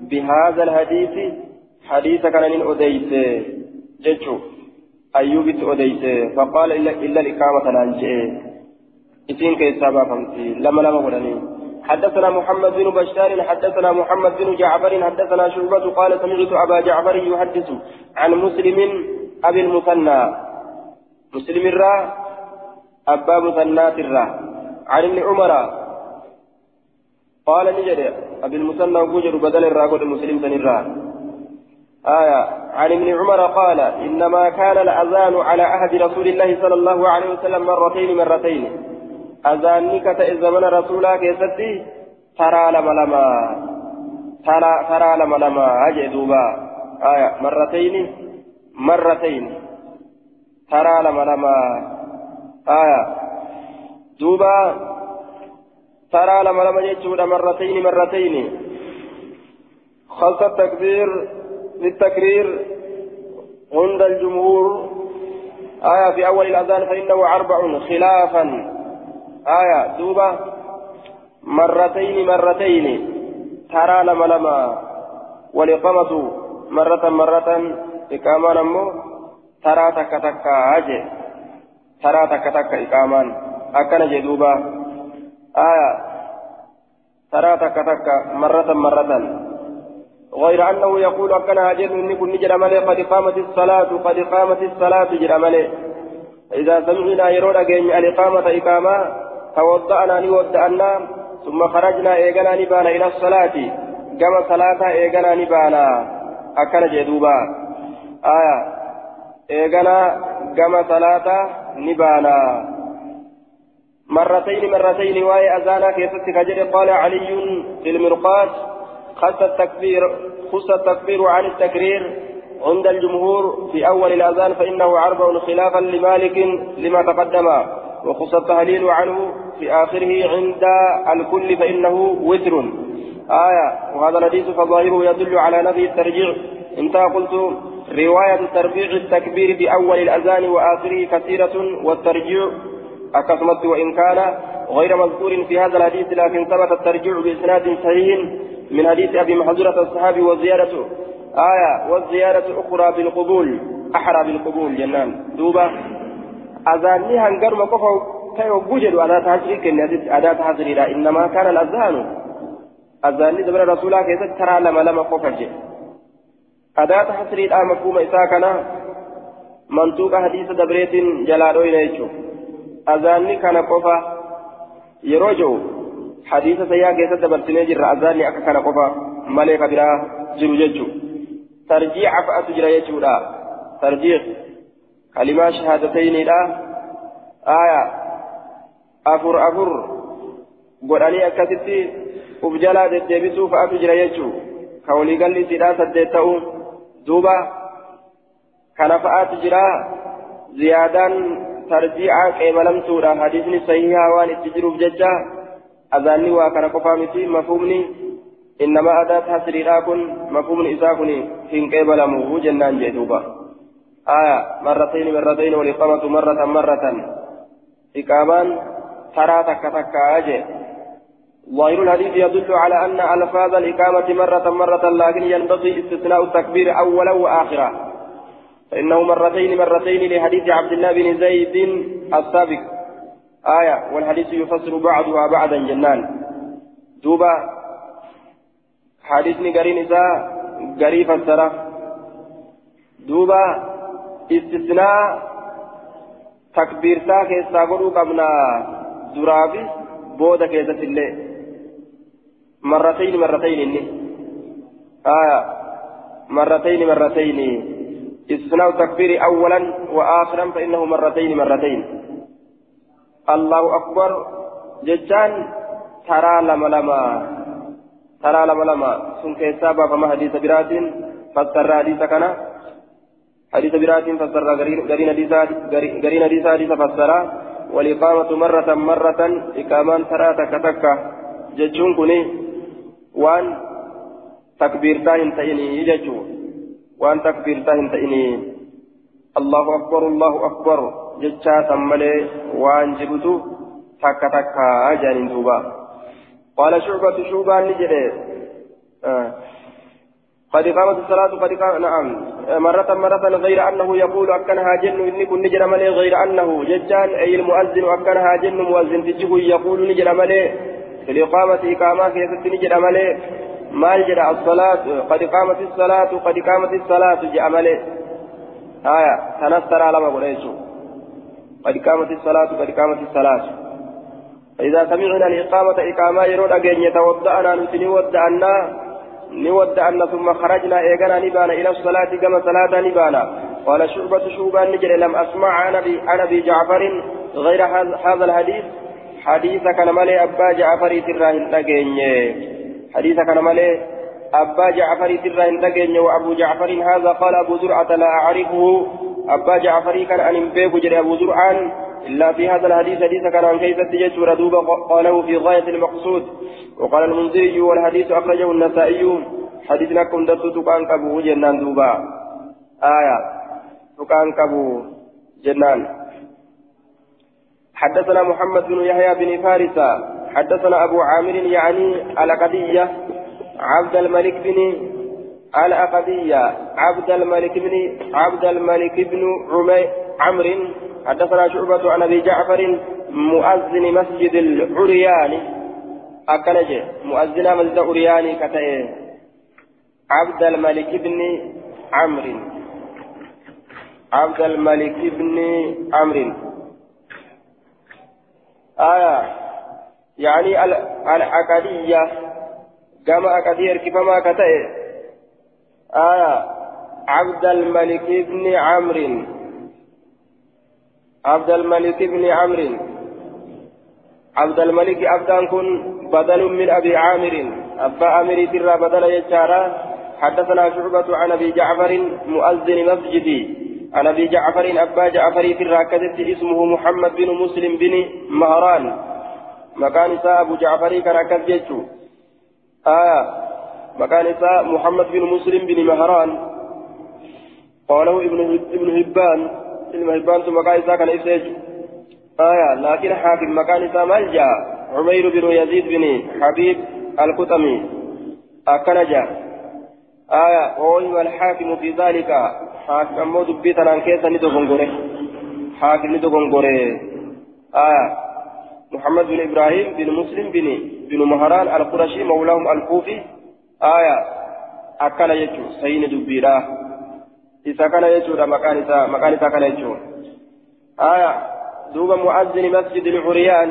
بهذا الحديث حديث كان من أديس ججو أيوب أديس فقال إلا, إلا الإقامة نانجي إسين كيسابا فمتي لما لما قلني حدثنا محمد بن بشار حدثنا محمد بن جعفر حدثنا شعبة قال سمعت أبا جعفر يحدث عن مسلم أبي المثنى مسلم الرا أبا مثنات الرا عن ابن عمر قال نجد أبي المثنى وجر بدل الرا قل مسلم الرا آية. عن ابن عمر قال إنما كان الأذان على عهد رسول الله صلى الله عليه وسلم مرتين مرتين. أذاني كتا زمن رسولا كيستي ترى لما لما ترى ترى لما لما أجي دوبا آية. مرتين مرتين. ترى لما لما آية. دوبا ترى لما لما يجود مرتين مرتين. خلص التكبير. للتكرير عند الجمهور. آية في أول الأذان فإنه أربع خلافا. آية دوبا مرتين مرتين. ترى لما لما. والإقامة مرة مرة. إقامان أمو ترى تك تك أجي. ترى تك تك إقامان أكن جدوبا آية. ترى تك تك مرة مرة. غير أنه يقول أكن هاجر إني كن نجر ملي قد قامت الصلاة قد قامت الصلاة جر ملي إذا سمعنا يرون أجين الإقامة إقامة توضأنا نودأنا ثم خرجنا إيقنا نبانا إلى الصلاة. كما صلاة إيقنا نبانا. أكن جدوبا. آية. إيقنا كما صلاة نبانا. مرتين مرتين واي أزانا كيست كجر قال علي في المرقاس خص التكبير خص التكبير عن التكرير عند الجمهور في أول الأذان فإنه عرض خلافا لمالك لما تقدم وخص التهليل عنه في آخره عند الكل فإنه وتر. آية وهذا الحديث فظاهره يدل على نفي الترجيع. انتهى قلت رواية ترفيع التكبير بأول الأذان وآخره كثيرة والترجيع أكثمت وإن كان غير مذكور في هذا الحديث لكن ثبت الترجيع بإسناد صحيح. من حديث أبي محذورة الصحابي وزيادة آية والزيادة أخرى بالقبول أحرى بالقبول جنان. دوبا أذاني هنقر مقفى كي وجد أداة حجري كن أداة حجري إنما كان الأذان. أذاني دبر رسولا كيف ترى لما لما قفى أداة حجري الآن مفهوم إساكنا منطوق حديث دبريت جلالو إليه أذاني كان قفى يروجو. حديث سيا كيف دبرتني جرى أذاني أكا كان قفى ملك برا جرو ججو ترجيع فأت جرى يجودا ترجيع كلمة شهادتين لا آية أفر أفر قرآني أكتتي وبجلا ديبسو فأت جرى يجو كولي قال لي سيدا سديتو دوبا كان فأت جرى زيادان ترجيعا كيما لم تورا حديثني صحيحا وان اتجروف ججا أذاني وكان قفامتي مفهومني إنما أداة حسريرا كن مفهوم إساء كن حين قبل موه جنان جدوبا آية مرتين مرتين والإقامة مرة مرة إقامان ترى تك تك أجي ظاهر الحديث يدل على أن ألفاظ الإقامة مرة مرة لكن ينبغي استثناء التكبير أولا وآخرا فإنه مرتين مرتين لحديث عبد الله بن زيد السابق آية والحديث يفسر بعضها بعضا جنان. دوبا حديثني قرين إساء قري فسره دوبا استثناء تكبير ساك يستاقروا قبنا درابي بودا كيسة الله مرتين مرتين إني. آية مرتين مرتين. استثناء تكبير أولا وآخرا فإنه مرتين مرتين. الله أكبر ججان ترى لما لما ترى لما لما سن كيسا بافما حديث برات فسر حديث كان حديث برات فسر غرين حديث حديث فسر والإقامة مرة مرة إقامان ترى تكتك ججون كني وان تكبير تاهن تأني ججو وان تكبير تاهن تأني الله أكبر الله أكبر ججا تملي وان جبتو تك تك أجان دوبا قال شعبة شعبة نجري آه. قد قامت الصلاة قد قام نعم مرة مرة غير أنه يقول أكنها جن إني كن نجر ملي غير أنه ججان أي المؤذن أكنها جن مؤذن تجه يقول نجر ملي في الإقامة إقامة كيف نجر ملي ما الصلاة قد قامت الصلاة قد قامت الصلاة جاء ملي آية تنصر على ما قلت قد قامت الصلاة قد قامت الصلاة. فإذا سمعنا الإقامة إقامة يرون أجن يتوضأنا نسني ودأنا نودأنا ثم خرجنا إيقنا نبانا إلى الصلاة كما صلاة نبانا. قال شعبة شعبة نجري لم أسمع عن أبي جعفر غير هذا الحديث. حديث كان مالي أبا جعفر تراهن تجيني حديث كان مالي أبا جعفر تراهن تجيني وأبو جعفر هذا قال أبو زرعة لا أعرفه. أبا جعفر كان أن بيك أبو زرعان. إلا في هذا الحديث حديث كان عن كيف تجسر دوبا قاله في غاية المقصود. وقال المنذري والحديث أخرجه النسائي. حديث لكم درت تقان كبو جنان دوبا. آية. تقان كبو جنان. حدثنا محمد بن يحيى بن فارس. حدثنا أبو عامر يعني الأقدية. عبد الملك بن الأقدية عبد الملك بن عبد الملك بن عمرو. حدثنا شعبة عن أبي جعفر مؤذن مسجد العريان. أكنج مؤذن مسجد العريان كتئ. عبد الملك بن عمرو. عبد الملك بن عمرو. آية يعني الأكدية كما أكدير كما كتئ آية عبد الملك بن عمرو عبد الملك بن عمرو عبد الملك عبدان كن بدل من أبي عامر أبا عامر ترى بدل يجارا حدثنا شعبة عن أبي جعفر مؤذن مسجدي عن أبي جعفر أبا جعفر ترى كذبت اسمه محمد بن مسلم بن مهران مكان أبو جعفر كان كذبت آه مكان محمد بن مسلم بن مهران. قاله ابن ابن هبان. ابن هبان ثم قال كان إفساج آية. لكن حاكم مكان إسا ملجا عمير بن يزيد بن حبيب القطمي. أكنجا. آية. وهو الحاكم في ذلك. حاكم أمو دبيتنا عن كيسا ندوغنغوري حاكم ندوغنغوري آية. محمد بن إبراهيم بن مسلم بن بن مهران القرشي مولاهم الكوفي. آية. أكل يجو. سين دبيرا. إذا كان يجو مكان إذا مكان إذا كان يجو. آية. دوب مؤذن مسجد العريان.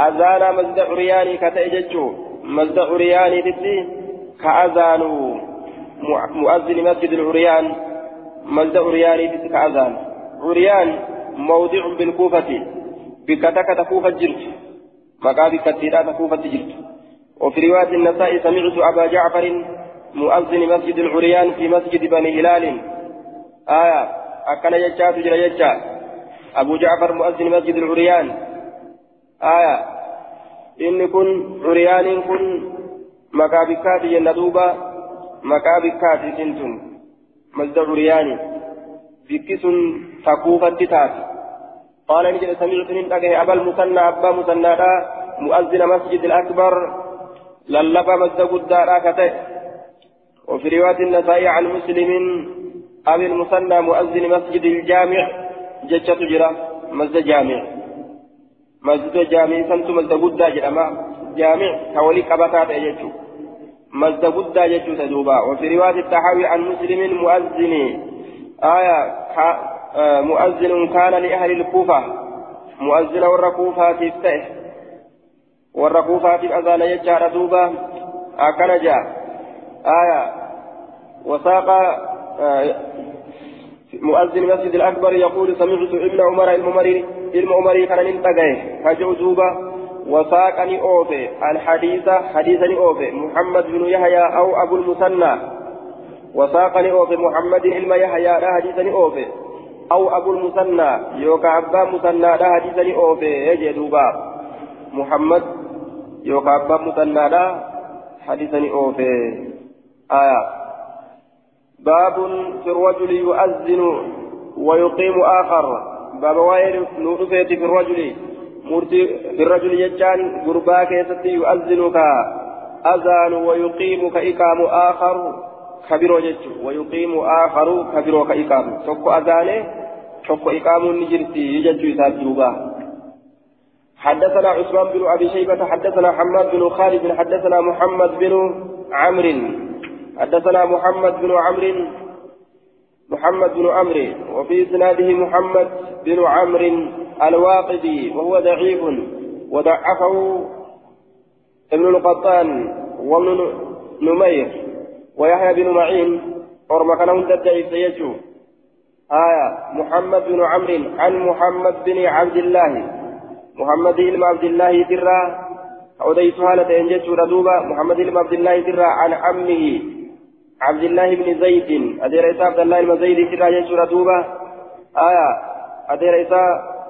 أذان مسجد عرياني كتأججو مسجد عرياني تتي كأذان مؤذن مسجد العريان. مسجد عرياني تتي كأذان. عريان موضع بالكوفة. بكتك تكوفة جرت مكان بكتيرا تكوفة جرت وفي رواية النساء سمعت أبا جعفر مؤذن مسجد العريان في مسجد بني هلال. آية أكن يجات جل يجات أبو جعفر مؤذن مسجد العريان. آية إن كن عريان كن مكابكات يندوبا مكابكات سنتم مسجد عريان. بكس تكوفة تتات قال نجد سمعت من أبا المثنى أبا مثنى مؤذن مسجد الأكبر للبا مزد قدارا كته. وفي رواية النسائي عن مسلم أبي المثنى مؤذن مسجد الجامع جتة جرا مسجد جامع. مسجد جامع سنت مسجد قدا جرما جامع حولي كبتات يجتو مسجد قدا جتو تدوبا. وفي رواية التحاوي عن مسلم مؤذن آية مؤذن كان لأهل الكوفة. مؤذن والركوفة تفتح warra kuufaatiif azaana jechaadha duuba akkana jaa aya wasaaqa مؤذن المسجد الأكبر يقول سمعت ابن عمر الممري عمر كان ننتقى هجو دوبا. وساقني أوفي. الحديث حديثني أوفي. محمد بن يحيى أو أبو المثنى. وساقني أوفي. محمد علم يحيى لا حديثني أوفي. أو أبو المثنى يوكا أبا مثنى لا حديثني أوفي يجي دوبا. محمد يوكا أبا مثنى حديثني أوفي. آية. باب في الرجل يؤذن ويقيم آخر. باب واير نورفيت في الرجل. مرتي في الرجل يجان غربا كيستي يؤذن كأذان ويقيم كإقام آخر. كبيرو جتشو ويقيم آخر كبيرو كإقام تكو أذانه تكو إقام نجرتي يجتشو يسال حدثنا عثمان بن ابي شيبه حدثنا حماد بن خالد حدثنا محمد بن عمرو حدثنا محمد بن عمرو محمد بن عمرو وفي اسناده محمد بن عمرو الواقدي وهو ضعيف وضعفه ابن القطان وابن نمير ويحيى بن معين ورمى كان تدعي سيجو آية محمد بن عمرو عن محمد بن عبد الله. محمد بن عبد الله درا أوديت هالة إنجت ردوبة محمد بن عبد الله درا عن عمه عبد الله بن زيد. أدير إساء عبد الله بن زيد درا يجت ردوبة آية أدير إساء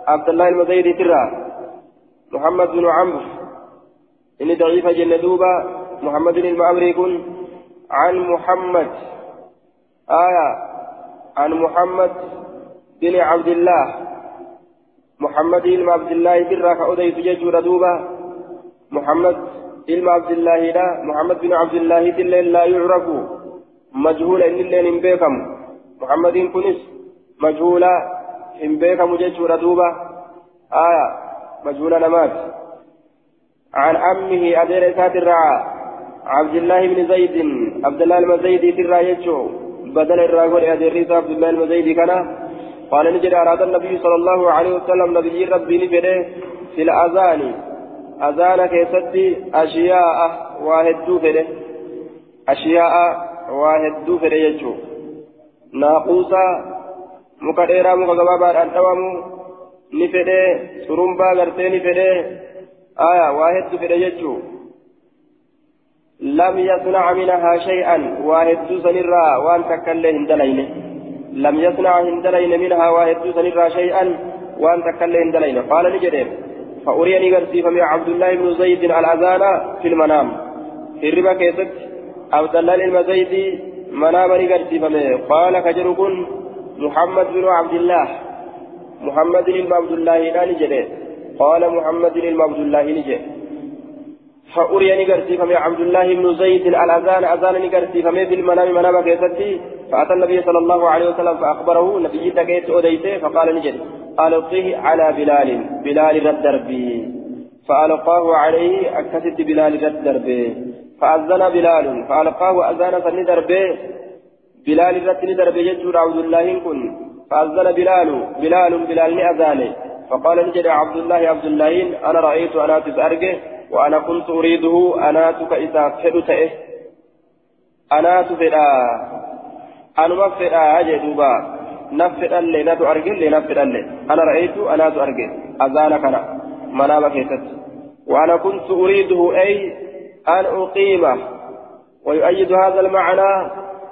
عبد الله بن زيد درا محمد بن عمرو إني ضعيفة جنة دوبة محمد بن يكون عن محمد. آية. عن محمد بن عبد الله. محمد بن عبد الله برا كأوديت ججور دوبا محمد علم عبد الله لا محمد بن عبد الله الليل لا يعرف. مجهول إن الليل إن بيكم. محمد كنس. مجهولا إن بيكم جيشور دوبا آية. مجهول نمات عن عمه أدير سات الرعا عبد الله بن زيد عبد الله المزيدي في الرايتشو بدل الراغول أدير عبد الله المزيدي كان قال نجد أراد النبي صلى الله عليه وسلم نبي ربي نفره في الأذان. أذان كيستي أشياء واحد فره أشياء واحد فره يجو. ناقوسا مكديرا مكغبابا أنتوامو نفره سرمبا غرتي نفره آية واحد فره يجو. لم يصنع منها شيئا. واحد سنرا وان تكله هندلين. لم يصنع هندلين منها واحد سنرا شيئا وان تكله هندلين. قال نجرين فأريني قرسيف من عبد الله بن زيد الأذان في المنام. في الربا كيست عبد الله المزيدي منامني قرسيف قال كجركن محمد بن عبد الله. محمد بن عبد الله. لا نجري قال محمد بن عبد الله. نجري فأريني قرسيف من عبد الله بن زيد الأذان أذان قرسيف في المنام منام كيستي. فأتى النبي صلى الله عليه وسلم فأخبره نبي تكيت أديته فقال نجري ألقيه على بلال بلال الدرب. فألقاه عليه أكست بلال الدرب. فأذن بلال فألقاه أذان سن دربه بلال رتن دربه يجور عبد الله كن. فأذن بلال بلال بلال أذانه. فقال نجد عبد الله عبد الله أنا رأيت أنا تسأرجه وأنا كنت أريده أنا تك إذا فدت أنا تفدا أنا ما فدا أجدوبا نفدان لي ناتو أرجل لي نفدان لي. أنا رأيت أنا تو أرجل. أذان كنا منام كيست وأنا كنت أريده أي أن أقيمه ويؤيد هذا المعنى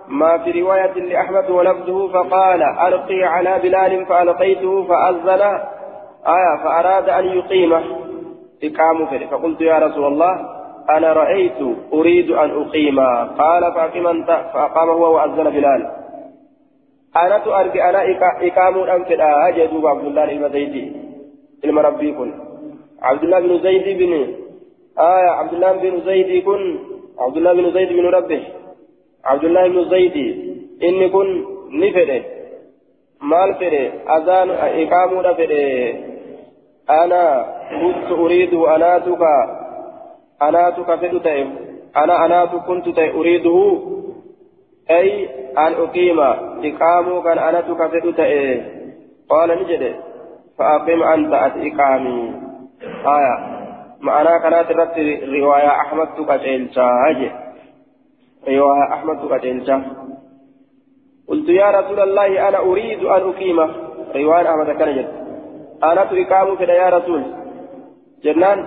ما في رواية لأحمد ولفظه فقال ألقي على بلال فألقيته فأذن. آية فأراد أن يقيمه. إقام فيه. فقلت يا رسول الله أنا رأيت أريد أن أقيم. قال فأقم أنت فأقام هو وأذن بلال. أنا أرجع أنا إقام أنفد أجدوا عبد الله المزيدي المربي كن. عبد الله بن زيد بن آية عبد الله بن زيد كن. عبد الله بن زيد بن ربه عبد الله بن زيد إني كن نفده مال فده أذان إقام فده أنا كنت أريد أناتك أناتك فدتهم أنا أنات كنت أريده. أي أن أقيم إقاموا كان أنا تكفت تأي قال نجد فأقيم أنت إقامي. آية. معنى كانت رت رواية أحمد تكتلشا رواية أحمد تكتلشا قلت يا رسول الله أنا أريد أن أقيم. رواية أحمد كان جد أنا تقام كده يا رسول جنان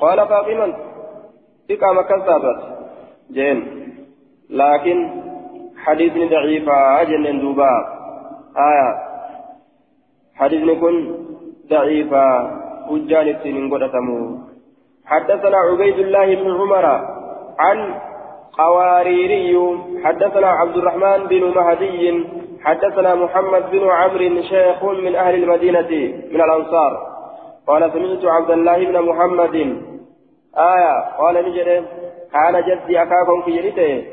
قال فاقما إقامة كذابت جين لكن حديث ضعيف أجل دوبا آية حديث كن ضعيفة وجان السنين قدتمو حدثنا عبيد الله بن عمر عن قواريري حدثنا عبد الرحمن بن مهدي حدثنا محمد بن عمرو شيخ من أهل المدينة من الأنصار. قال سمعت عبد الله بن محمد. آية. قال نجد. كان جدي أخاكم في جريته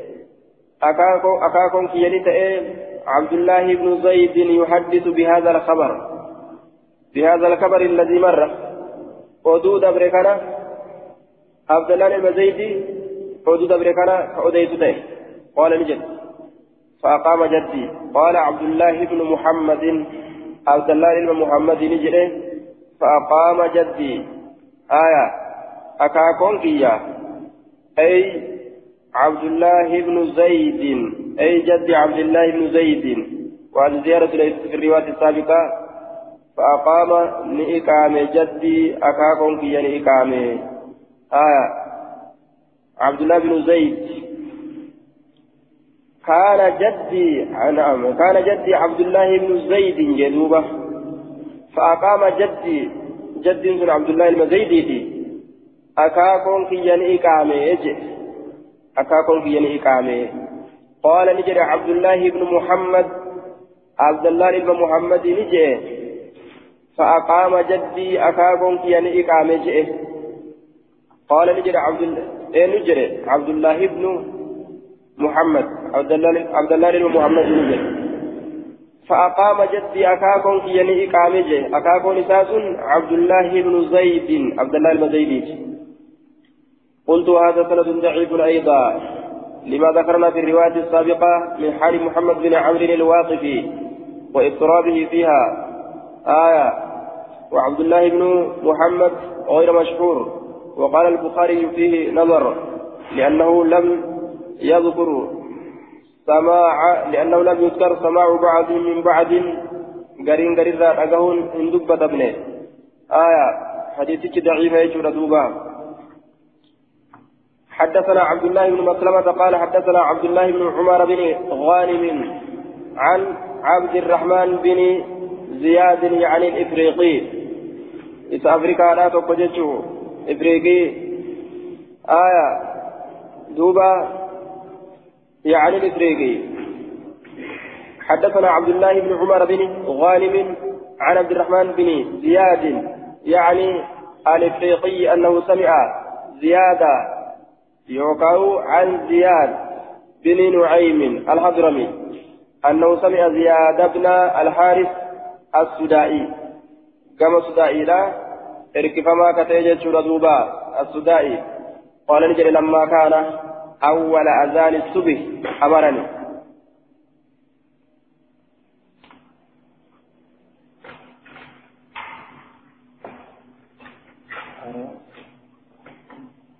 أكاكم كياني تأي عبد الله بن زيد يحدث بهذا الخبر. بهذا الخبر الذي مر. حدود أبريكانا عبد الله بن زيد. حدود أبريكانا كأوديت قال نجد. فأقام جدي. قال عبد الله بن محمد عبد الله بن محمد نجد فأقام جدي. آية. أكاكم كيا. أي عبد الله بن زيد. أي جد عبد الله بن زيد. وعن زيارة في الرواية السابقة. فأقام لإقام جدي. أكاكم في لإقام آية. عبد الله بن زيد. كان جدي نعم كان جدي عبد الله بن زيد جدوبة فأقام جدي جد عبد الله المزيدي أكاكم في لإقام يجي أكاكم في يعني إقامة. قال نجري عبد الله بن محمد عبد الله بن محمد نجي. فأقام جدي أكاكم في يعني إقامة. قال نجري عبد إيه نجري؟ عبد الله بن محمد عبد الله عبد الله بن محمد نجري فأقام جدي أكاكون كيني إقامجي أكاكون إساس عبد الله بن زيد عبد الله بن زيد. قلت هذا سند ضعيف أيضا. لما ذكرنا في الرواية السابقة من حال محمد بن عمرو الواقفي وإضطرابه فيها. آية وعبد الله بن محمد غير مشهور. وقال البخاري فيه نظر لأنه لم يذكر سماع لأنه لم يذكر سماع بعض من بعض. قرين قرين ذات أقهون إن دبت ابنه آية حديثك ضعيفة يجور دوبا. حدثنا عبد الله بن مسلمة قال حدثنا عبد الله بن عمر بن غانم عن عبد الرحمن بن زياد يعني الإفريقي. إذا أفريقيا لا تقججه إفريقي. آية دوبا. يعني الإفريقي حدثنا عبد الله بن عمر بن غانم عن عبد الرحمن بن زياد يعني الإفريقي أنه سمع زيادة يوقع عن زياد بن نعيم الحضرمي أنه سمع زياد بن الحارث السدائي. كما السدائي لا إركفما كتيجة شردوبا السدائي. قال نجري لما كان أول أذان الصبح أمرني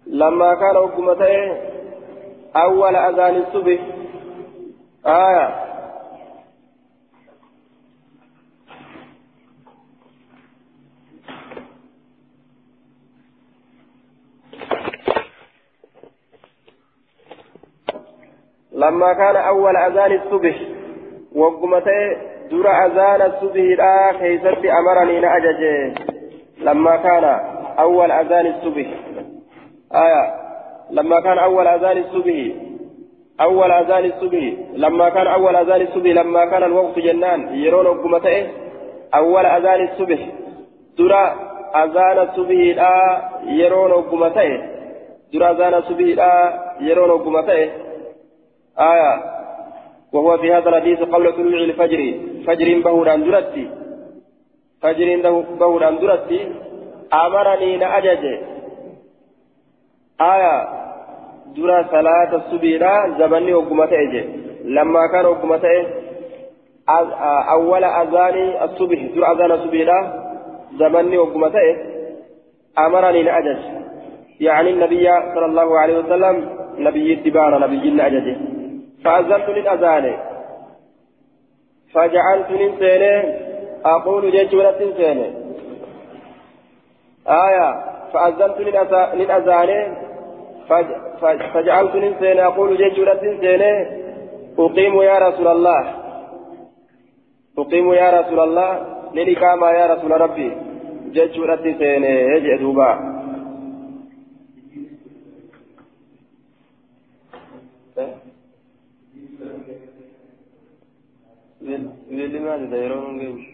لما كان حكومته أول أذان الصبح آية. لما كان أول أذان الصبح وقمته در أذان الصبح لا كيست أمرني نأجج لما كان أول أذان الصبح. آية. لما كان أول أذان الصبح. أول أذان الصبح. لما كان أول أذان الصبح لما كان الوقت جنان. يرون قمته أول أذان الصبح. در أذان الصبح لا يرون قمته در أذان الصبح لا يرون قمته آية. وهو في هذا الحديث قبل طلوع الفجر. فجر بهوران درتي. فجر بهوران درتي. أمرني نأجج آية. درا صلاة الصبح زمني وقمته لما كان وقمته أول أذان الصبح درا أذان الصبح زمني وقمته أمرني نأجج يعني النبي صلى الله عليه وسلم نبي اتباع نبي نأججه فأذنت للأذان فجعلت للسنة أقول جيشورة سنة آية فأذنت للأذان فجعلت للسنة أقول جيشورة سنة أقيم يا رسول الله أقيم يا رسول الله للإقامة يا رسول ربي جيشورة سنة يجي دوبا ویلی مالی دا یرون